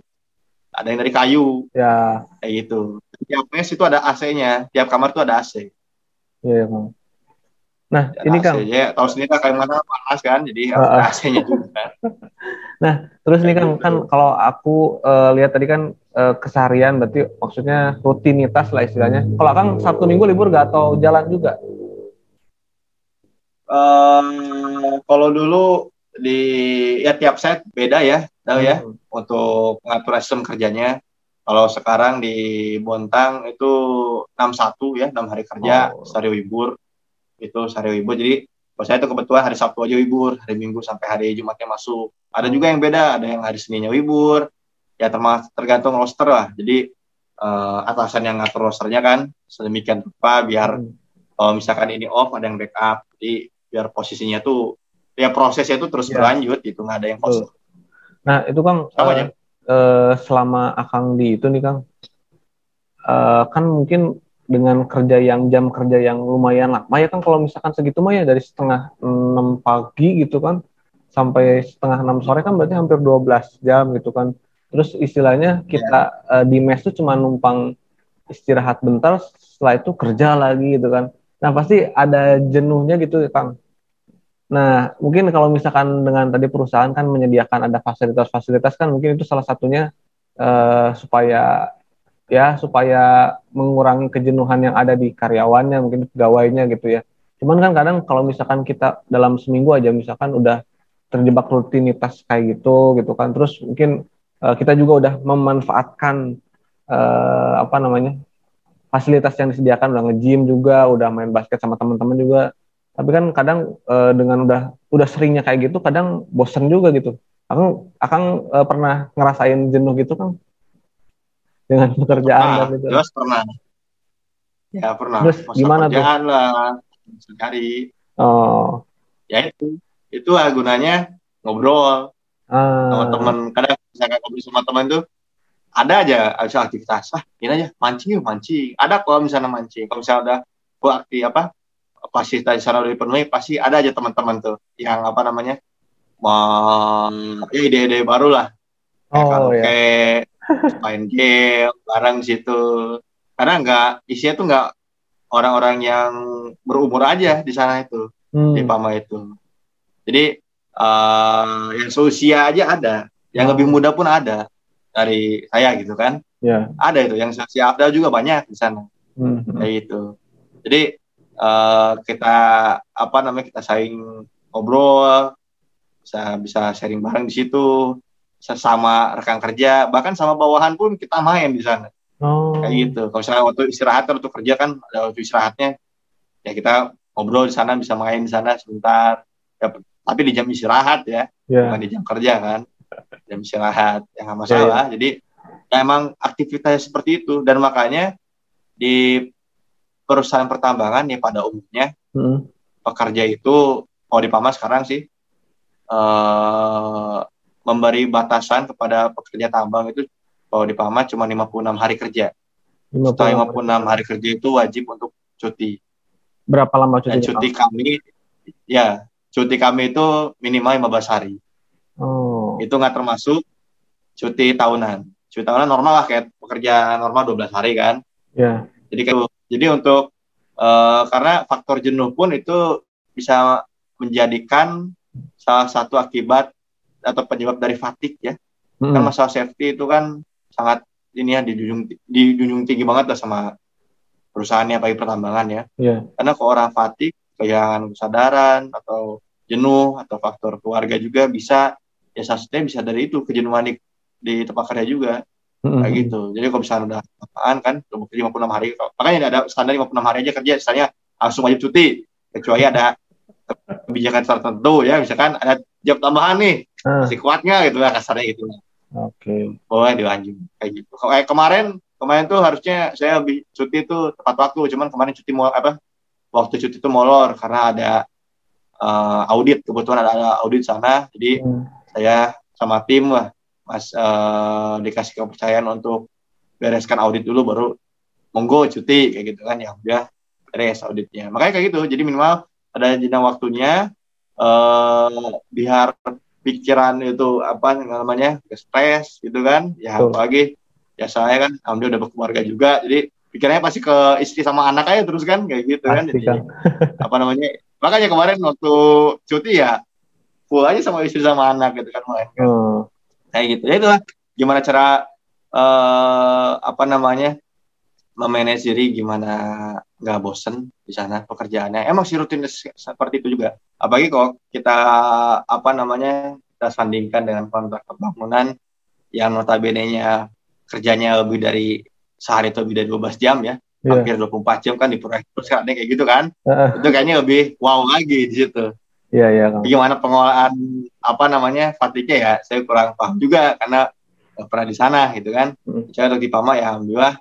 Ada yang dari kayu ya kayak gitu. Tiap mes itu ada AC-nya, tiap kamar tuh ada AC. ya, ya. Nah Ada ini. Kang tahu sendiri mana panas kan, jadi ah. AC-nya juga. [laughs] Terus nih kan, Kayak gitu. kan kalau aku eh, lihat tadi kan eh, keseharian berarti maksudnya rutinitas lah istilahnya. Kalau Kang Sabtu Minggu libur gak atau jalan juga? Em, kalau dulu di ya tiap set beda ya, tahu ya Hmm. untuk mengatur sistem kerjanya. Kalau sekarang di Bontang itu 61 ya, 6 hari kerja, Oh. sehari libur. Itu sehari libur. Jadi kalau saya itu kebetulan hari Sabtu aja libur, hari Minggu sampai hari Jumatnya masuk. Ada juga yang beda, ada yang hari Seninnya libur. Ya termas tergantung roster lah. Jadi eh, atasan yang ngatur rosternya kan sedemikian rupa biar Hmm. kalau misalkan ini off ada yang backup jadi biar posisinya tuh ya prosesnya tuh terus Ya. berlanjut gitu nggak ada yang kosong Nah itu Kang Sama aja. eh, selama Akang di itu nih Kang, eh, kan mungkin dengan kerja yang jam kerja yang lumayan lama ya kan kalau misalkan segitu mah ya dari setengah 6 pagi gitu kan sampai setengah 6 sore kan berarti hampir 12 jam gitu kan. Terus istilahnya kita eh, di mes tuh cuma numpang istirahat bentar, setelah itu kerja lagi gitu kan. Nah pasti ada jenuhnya gitu Kang. Nah, mungkin kalau misalkan dengan tadi perusahaan kan menyediakan ada fasilitas-fasilitas kan mungkin itu salah satunya eh, supaya ya supaya mengurangi kejenuhan yang ada di karyawannya mungkin pegawainya gitu ya. Cuman kan kadang kalau misalkan kita dalam seminggu aja misalkan udah terjebak rutinitas kayak gitu gitu kan. Terus mungkin eh, kita juga udah memanfaatkan eh, apa namanya fasilitas yang disediakan udah nge-gym juga udah main basket sama teman-teman juga. Tapi kan kadang eh, dengan udah udah seringnya kayak gitu kadang bosen juga gitu. Akang akang eh, pernah ngerasain jenuh gitu kan dengan pekerjaan ah, dan itu. jelas pernah. Ya pernah. Terus Masa gimana tuh? lah sekali oh. Ya itu itu lah gunanya ngobrol sama ah, teman kadang misalkan ngobrol sama teman tuh ada aja ada aktivitas. Ah ini aja mancing yuk mancing. Ada kalau misalnya mancing. Kalau misalnya udah gua aktif apa fasilitas di sana udah dipenuhi pasti ada aja teman-teman tuh yang apa namanya mau ya ide-ide baru lah. Kayak oh karaoke, ya main game bareng situ. Karena nggak isinya tuh nggak orang-orang yang berumur aja di sana itu Hmm, di Pama itu. Jadi eh yang seusia aja ada yang lebih muda pun ada dari saya gitu kan. Ya. Ada itu yang seusia Abdal juga banyak di sana. Hmm, kayak gitu. Jadi eh kita apa namanya kita saling ngobrol bisa bisa sharing bareng di situ sesama rekan kerja bahkan sama bawahan pun kita main di sana. Oh. Kayak gitu. Kalau misalnya waktu istirahat atau waktu kerja kan ada waktu istirahatnya ya kita ngobrol di sana bisa main di sana sebentar. Ya, tapi di jam istirahat ya ya. bukan di jam kerja kan. Jam istirahat ya nggak masalah. Jadi ya emang aktivitasnya seperti itu. Dan makanya di perusahaan pertambangan ya pada umumnya Hmm, pekerja itu kalau di Pama sekarang sih eh memberi batasan kepada pekerja tambang itu kalau di Pama cuma 56 hari kerja. 50 Setelah 56 hari kerja itu wajib untuk cuti. berapa lama Dan cutinya cuti kami ya, cuti kami itu minimal 15 hari. oh Itu nggak termasuk cuti tahunan. Cuti tahunan normal lah kayak pekerja normal 12 hari kan. ya Jadi kayak jadi untuk eh, karena faktor jenuh pun itu bisa menjadikan salah satu akibat atau penyebab dari fatigue ya. Hmm, Kan masalah safety itu kan sangat ini ya dijunjung dijunjung tinggi banget lah sama perusahaannya apalagi pertambangan ya. ya Karena kalau orang fatigue, kehilangan kesadaran atau jenuh atau faktor keluarga juga bisa ya salah satunya bisa dari itu kejenuhan di, di tempat kerja juga Hmm, kayak gitu. Jadi kalau misalnya udah apaan kan udah bekerja 56 hari, makanya ada standar 56 hari aja kerja, misalnya langsung wajib cuti, kecuali ada kebijakan tertentu ya, misalkan ada job tambahan nih Ah, masih kuat nggak gitu lah kasarnya gitu Oke. boleh dilanjut kayak gitu. Kayak kemarin kemarin tuh harusnya saya lebih cuti tuh tepat waktu cuman kemarin cuti mau apa waktu cuti itu molor karena ada eh, audit kebetulan ada, ada audit sana. Jadi Hmm. saya sama tim lah mas eh, dikasih kepercayaan untuk bereskan audit dulu baru monggo cuti kayak gitu kan. Ya udah beres auditnya. Makanya kayak gitu. Jadi minimal ada jenjang waktunya eh biar pikiran itu apa namanya stres gitu kan. Ya apalagi ya saya kan alhamdulillah udah berkeluarga juga jadi pikirannya pasti ke istri sama anak aja terus kan kayak gitu kan jadi apa namanya makanya kemarin waktu cuti ya full aja sama istri sama anak gitu kan main kan. Hmm. kayak gitu. Ya itulah gimana cara eh apa namanya memanage diri gimana nggak bosen di sana pekerjaannya. Emang sih rutin seperti itu juga apalagi kalau kita apa namanya kita sandingkan dengan kontrak bangunan yang notabene-nya kerjanya lebih dari sehari atau lebih dari 12 jam ya. Iya. hampir 24 jam kan di proyek terus kan kayak gitu kan. Heeh. itu kayaknya lebih wow lagi di situ. Iya, iya, gimana pengolahan apa namanya fatiknya ya saya kurang paham juga karena nggak pernah di sana gitu kan. Hmm. saya di Pama ya alhamdulillah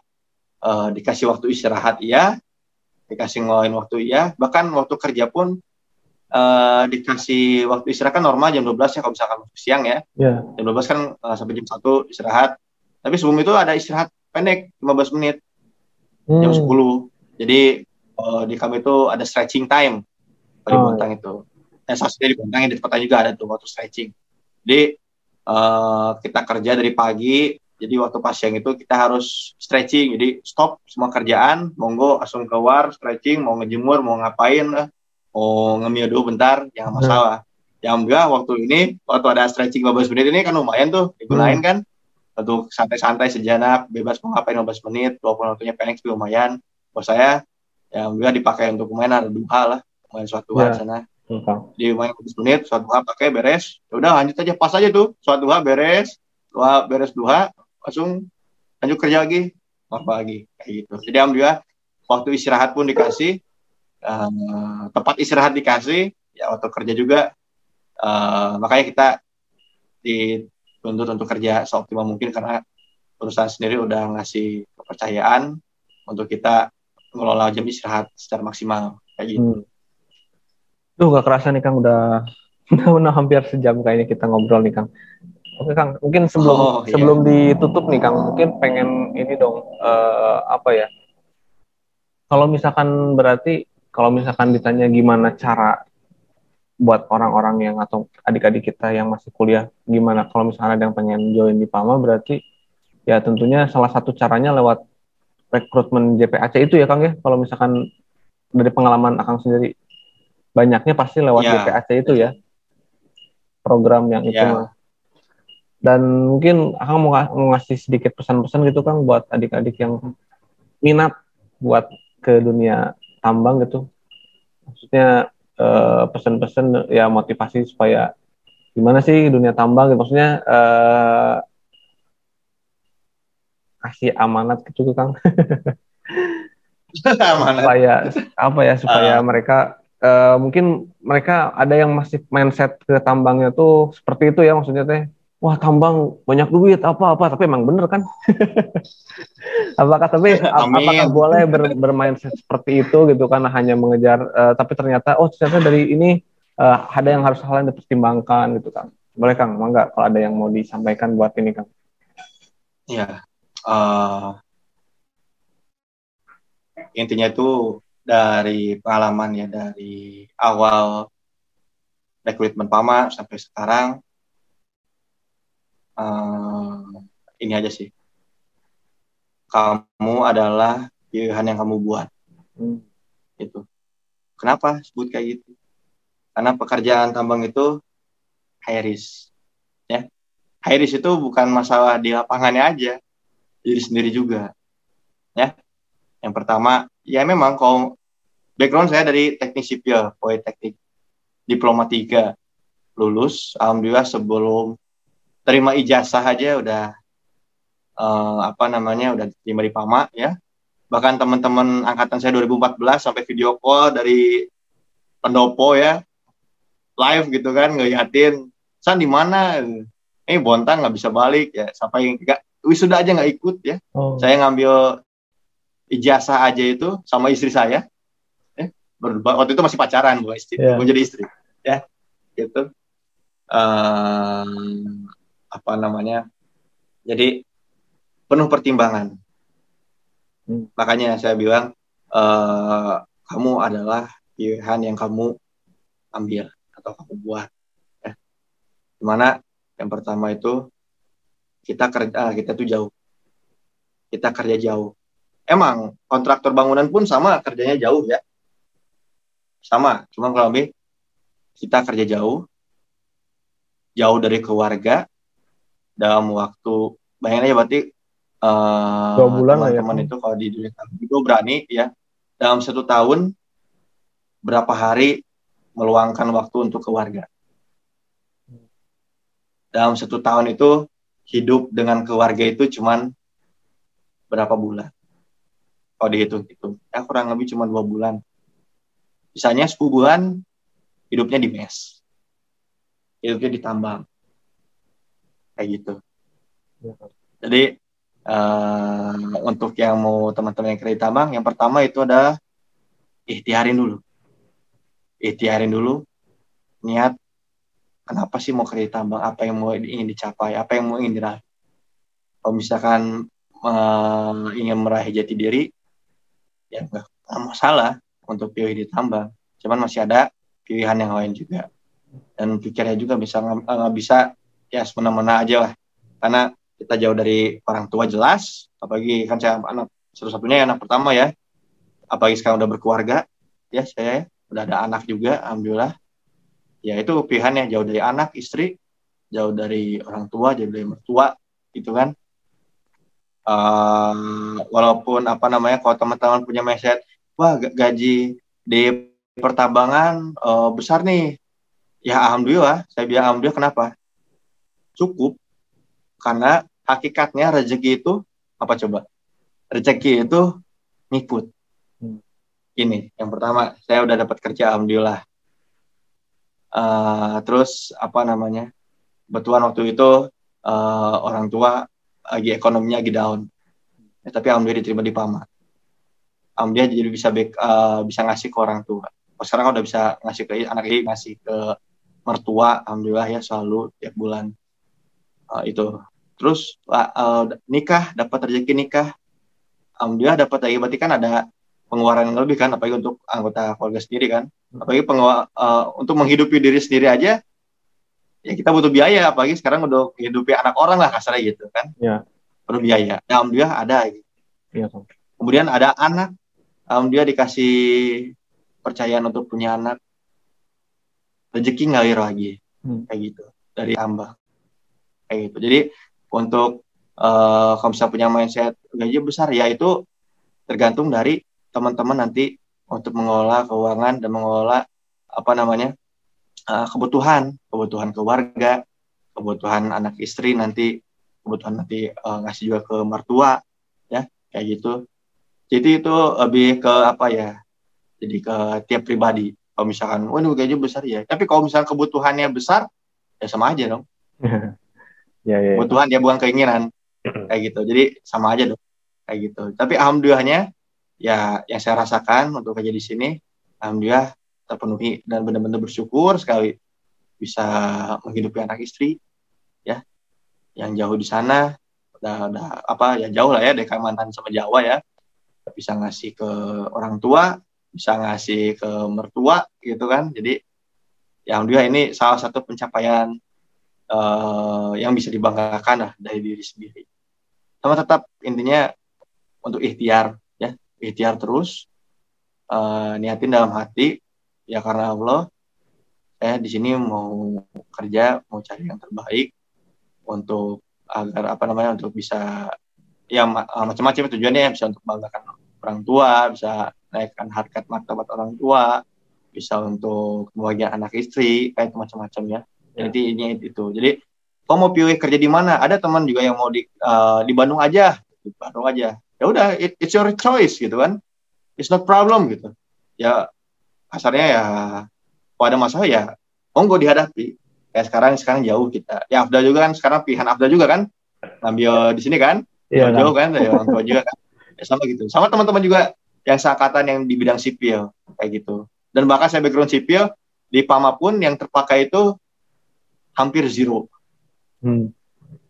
eh, dikasih waktu istirahat iya. Dikasih ngelain waktu iya. Bahkan waktu kerja pun eh, dikasih waktu istirahat kan normal jam 12 ya kalau misalkan siang ya. Iya. jam 12 kan eh, sampai jam 1 istirahat. Tapi sebelum itu ada istirahat pendek 15 menit. Jam Hmm. 10 jadi eh, di kami itu ada stretching time di Oh, Bontang itu. Eh sausnya di Bontang di kota juga ada tuh waktu stretching. Jadi eh, kita kerja dari pagi. Jadi waktu pas siang itu kita harus stretching. Jadi stop semua kerjaan monggo langsung keluar stretching mau ngejemur mau ngapain mau ngemil dulu bentar jangan masalah. Yang enggak waktu ini waktu ada stretching 15 menit ini kan lumayan tuh digunain kan. Untuk santai-santai sejenak bebas mau ngapain 15 menit walaupun waktunya pendek tapi lumayan. Buat saya ya enggak dipakai untuk main ada duha lah main suatu Ya. sana. Hmm, di main 15 menit suatu duha pakai beres. Ya udah lanjut aja pas aja tuh suatu duha beres duha beres duha langsung lanjut kerja lagi apa lagi kayak gitu. Jadi alhamdulillah waktu istirahat pun dikasih eh, tempat istirahat dikasih ya waktu kerja juga eh, makanya kita dituntut untuk kerja seoptimal mungkin karena perusahaan sendiri udah ngasih kepercayaan untuk kita ngelola jam istirahat secara maksimal kayak gitu. Hmm. Duh, gak kerasa nih Kang udah [laughs] udah, udah hampir sejam kayaknya kita ngobrol nih Kang. Oke Kang, mungkin sebelum Oh, iya. sebelum ditutup nih Kang, mungkin pengen ini dong eh, apa ya? Kalau misalkan berarti kalau misalkan ditanya gimana cara buat orang-orang yang atau adik-adik kita yang masih kuliah gimana kalau misalnya ada yang pengen join di PAMA berarti ya tentunya salah satu caranya lewat rekrutmen JPAC itu ya Kang ya kalau misalkan dari pengalaman Akang sendiri banyaknya pasti lewat Ya. JPAC itu ya program yang itu Ya. mah. dan mungkin Akang mau, mau ngasih sedikit pesan-pesan gitu Kang buat adik-adik yang minat buat ke dunia tambang gitu maksudnya eh, pesan-pesan ya motivasi supaya gimana sih dunia tambang gitu maksudnya eh, kasih amanat gitu Kang [laughs] [laughs] Mana? supaya apa ya supaya Ah. mereka eh, mungkin mereka ada yang masih mindset ke tambangnya tuh seperti itu ya maksudnya teh wah tambang banyak duit apa apa. Tapi emang bener kan? [laughs] Apakah tapi ap- Amin. apakah boleh ber, bermindset seperti itu gitu kan? Hanya mengejar eh, tapi ternyata oh ternyata dari ini eh, ada yang harus hal yang dipertimbangkan gitu kan? Boleh Kang? Mangga kalau ada yang mau disampaikan buat ini Kang? Ya, eh, intinya itu dari pengalaman ya dari awal rekrutmen Pama sampai sekarang eh, ini aja sih. Kamu adalah pilihan yang kamu buat. Hmm. Itu. Kenapa sebut kayak gitu? Karena pekerjaan tambang itu high risk. Ya. High risk itu bukan masalah di lapangannya aja, diri sendiri juga. Ya. Yang pertama, ya memang kalau background saya dari teknik sipil, politeknik diploma 3 lulus, alhamdulillah sebelum terima ijazah aja udah eh, apa namanya udah diterima di Pama ya. Bahkan teman-teman angkatan saya 2014 sampai video call dari pendopo ya live gitu kan ngeliatin San di mana eh Bontang nggak bisa balik ya sampai nggak wisuda aja nggak ikut ya Oh. saya ngambil ijazah aja itu sama istri saya ya berdua waktu itu masih pacaran bukan istri Iya. mau jadi istri ya gitu Ehm, apa namanya jadi penuh pertimbangan. Hmm. makanya saya bilang eh kamu adalah pilihan yang kamu ambil atau kamu buat ya. Di mana yang pertama itu kita kerja kita tuh jauh. Kita kerja jauh. Emang kontraktor bangunan pun sama kerjanya jauh ya. Sama cuma kalau lebih kita kerja jauh. Jauh dari keluarga dalam waktu bayangin aja berarti eh, Dua bulan lah ya. itu kalau di dunia itu berani ya dalam satu tahun berapa hari meluangkan waktu untuk keluarga. Dalam satu tahun itu hidup dengan keluarga itu cuman berapa bulan? Kalau dihitung itu ya kurang lebih cuma dua bulan. Misalnya 10 bulan hidupnya di mes. Hidupnya di tambang kayak gitu. Iya. jadi eh, untuk yang mau teman-teman yang kerja tambang yang pertama itu adalah ikhtiarin dulu. Ikhtiarin dulu niat kenapa sih mau kerja tambang apa yang mau ingin dicapai? Apa yang mau ingin diraih? Kalau misalkan eh, ingin meraih jati diri ya nggak masalah untuk pilih di tambang. Cuman masih ada pilihan yang lain juga. Dan pikirnya juga bisa nggak bisa ya semena-mena aja lah. Karena kita jauh dari orang tua jelas apalagi kan saya anak satu-satunya anak pertama ya. Apalagi sekarang udah berkeluarga ya saya udah ada anak juga alhamdulillah. Ya itu pilihannya jauh dari anak istri jauh dari orang tua jauh dari mertua gitu kan. Eh, walaupun apa namanya kalau teman-teman punya mindset wah ga- gaji di pertambangan eh, besar nih. Ya alhamdulillah saya bilang alhamdulillah kenapa cukup. Karena hakikatnya rezeki itu apa coba? Rezeki itu ngikut. Hmm. ini yang pertama saya udah dapat kerja alhamdulillah. Eh, terus apa namanya? Kebetulan waktu itu eh, orang tua lagi ekonominya lagi down. Ya, tapi alhamdulillah diterima di Pama alhamdulillah jadi bisa back- eh, bisa ngasih ke orang tua. Oh, sekarang udah bisa ngasih ke anak ini ngasih ke mertua alhamdulillah ya selalu tiap bulan Eh, itu. Terus eh, nikah dapat rezeki nikah. Alhamdulillah dapat lagi. Berarti kan ada pengeluaran yang lebih kan apalagi untuk anggota keluarga sendiri kan. Apalagi pengewal- eh, untuk menghidupi diri sendiri aja ya kita butuh biaya. Apalagi sekarang udah menghidupi anak orang lah kasarnya gitu kan. Ya. perlu biaya. Ya, alhamdulillah ada. Gitu. Kang. kemudian ada anak. Alhamdulillah dikasih percayaan untuk punya anak. Rezeki ngalir lagi. Hmm. kayak gitu. Dari tambah kayak gitu. Jadi untuk eh kalau misalnya punya mindset gaji besar ya itu tergantung dari teman-teman nanti untuk mengelola keuangan dan mengelola apa namanya eh, kebutuhan. Kebutuhan keluarga kebutuhan anak istri nanti kebutuhan nanti eh, ngasih juga ke mertua ya kayak gitu. Jadi itu lebih ke apa ya jadi ke tiap pribadi. Kalau misalkan waduh gaji besar ya. Tapi kalau misalkan kebutuhannya besar ya sama aja dong [laughs] ya, ya. kebutuhan dia bukan keinginan. Kayak gitu. Jadi sama aja dong. Kayak gitu. Tapi alhamdulillahnya ya yang saya rasakan untuk kerja di sini alhamdulillah terpenuhi dan benar-benar bersyukur sekali bisa menghidupi anak istri ya. Yang jauh di sana udah udah apa ya jauh lah ya dari Kalimantan sama Jawa ya. Bisa ngasih ke orang tua bisa ngasih ke mertua gitu kan. Jadi ya alhamdulillah ini salah satu pencapaian eh, yang bisa dibanggakan lah dari diri sendiri. Sama tetap intinya untuk ikhtiar ya, ikhtiar terus eh, niatin dalam hati ya karena Allah saya di sini mau kerja, mau cari yang terbaik untuk agar apa namanya untuk bisa ya ma- eh, macam-macam tujuannya bisa untuk banggakan orang tua, bisa naikkan harkat martabat orang tua, bisa untuk kebahagiaan anak istri, kayak macam-macam ya. Jadi ini itu. Jadi kau mau pilih kerja di mana? Ada teman juga yang mau di eh, di Bandung aja, di Bandung aja. Ya udah, it- it's your choice gitu kan. It's not problem gitu. Ya kasarnya ya kalau ada masalah ya monggo dihadapi. kayak sekarang sekarang jauh kita ya Afda juga kan sekarang pilihan Afda juga kan ngambil di sini kan Iya, jauh kan dari orang tua juga kan ya, sama gitu sama teman-teman juga yang seangkatan yang di bidang sipil kayak gitu dan bahkan saya background sipil di PAMA pun yang terpakai itu hampir zero Hmm.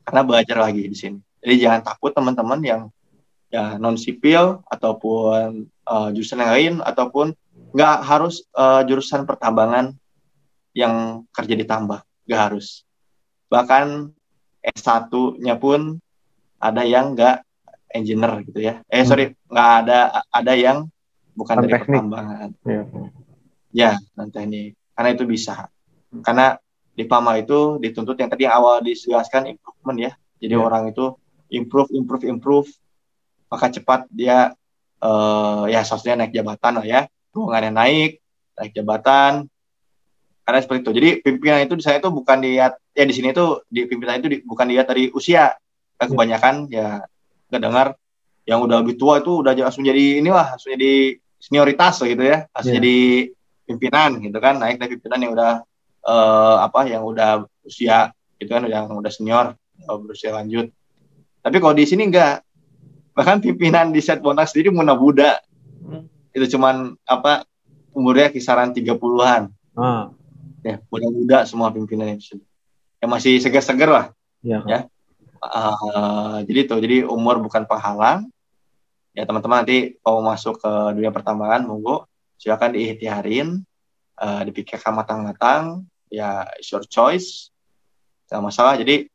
karena belajar lagi di sini jadi jangan takut teman-teman yang ya non sipil ataupun eh, jurusan yang lain ataupun nggak harus eh, jurusan pertambangan yang kerja di tambak nggak harus bahkan S1-nya pun ada yang nggak engineer gitu ya eh Hmm. sorry nggak ada ada yang bukan Non dari teknik. pertambangan Iya. ya non teknik karena itu bisa karena di PAMA itu dituntut yang tadi awal dijelaskan improvement ya jadi Ya. orang itu improve improve improve maka cepat dia eh ya seharusnya naik jabatan lah ya ruangannya naik naik jabatan karena seperti itu jadi pimpinan itu di sana itu bukan dilihat ya di sini itu di pimpinan itu di- bukan dilihat dari usia Ya. kebanyakan ya nggak dengar yang udah lebih tua itu udah langsung jadi inilah langsung jadi senioritas lah gitu ya langsung Ya. jadi pimpinan gitu kan naik dari pimpinan yang udah eh, apa yang udah usia gitu kan yang udah senior eh, berusia lanjut. Tapi kalau di sini enggak. Bahkan pimpinan di set bonak sendiri muda muda itu cuman apa umurnya kisaran 30-an Ah, ya muda-muda semua pimpinan itu yang masih segar-segar lah. Iya. Ya. Eh, jadi tuh jadi umur bukan penghalang. Ya teman-teman nanti mau masuk ke dunia pertambangan monggo. Silakan diikhtiarin eh, dipikirkan matang-matang ya it's your choice. Nggak masalah. Jadi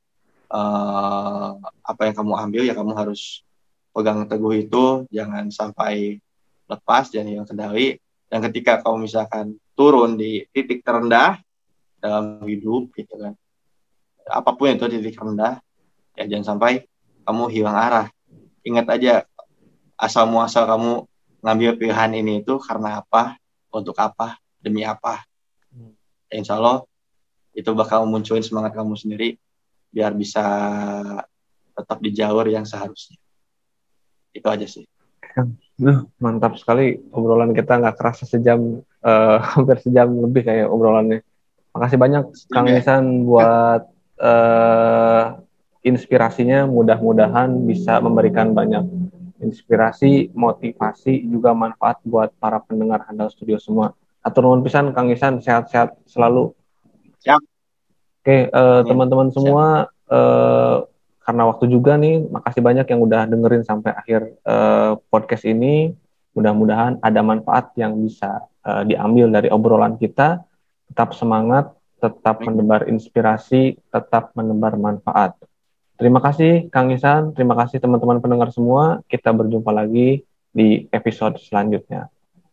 eh, apa yang kamu ambil ya kamu harus pegang teguh itu. Jangan sampai lepas jangan hilang kendali. Dan ketika kamu misalkan turun di titik terendah dalam hidup gitu kan. Apa pun itu titik rendah ya jangan sampai kamu hilang arah. Ingat aja asal muasal kamu ngambil pilihan ini itu karena apa untuk apa demi apa insya Allah itu bakal munculin semangat kamu sendiri biar bisa tetap di jalur yang seharusnya itu aja sih Duh, mantap sekali obrolan kita nggak kerasa sejam eh, [laughs] hampir sejam lebih kayak obrolannya. Makasih banyak Kang Iya. Isan buat eh, inspirasinya. Mudah-mudahan bisa memberikan banyak inspirasi, motivasi, juga manfaat buat para pendengar Handal Studio semua. Atur nuhun pisan Kang Isan, sehat-sehat selalu. Siap. Oke, eh, teman-teman semua eh, karena waktu juga nih, makasih banyak yang udah dengerin sampai akhir eh, podcast ini. Mudah-mudahan ada manfaat yang bisa eh, diambil dari obrolan kita. Tetap semangat, tetap menebar inspirasi, tetap menebar manfaat. Terima kasih Kang Isan, terima kasih teman-teman pendengar semua. Kita berjumpa lagi di episode selanjutnya.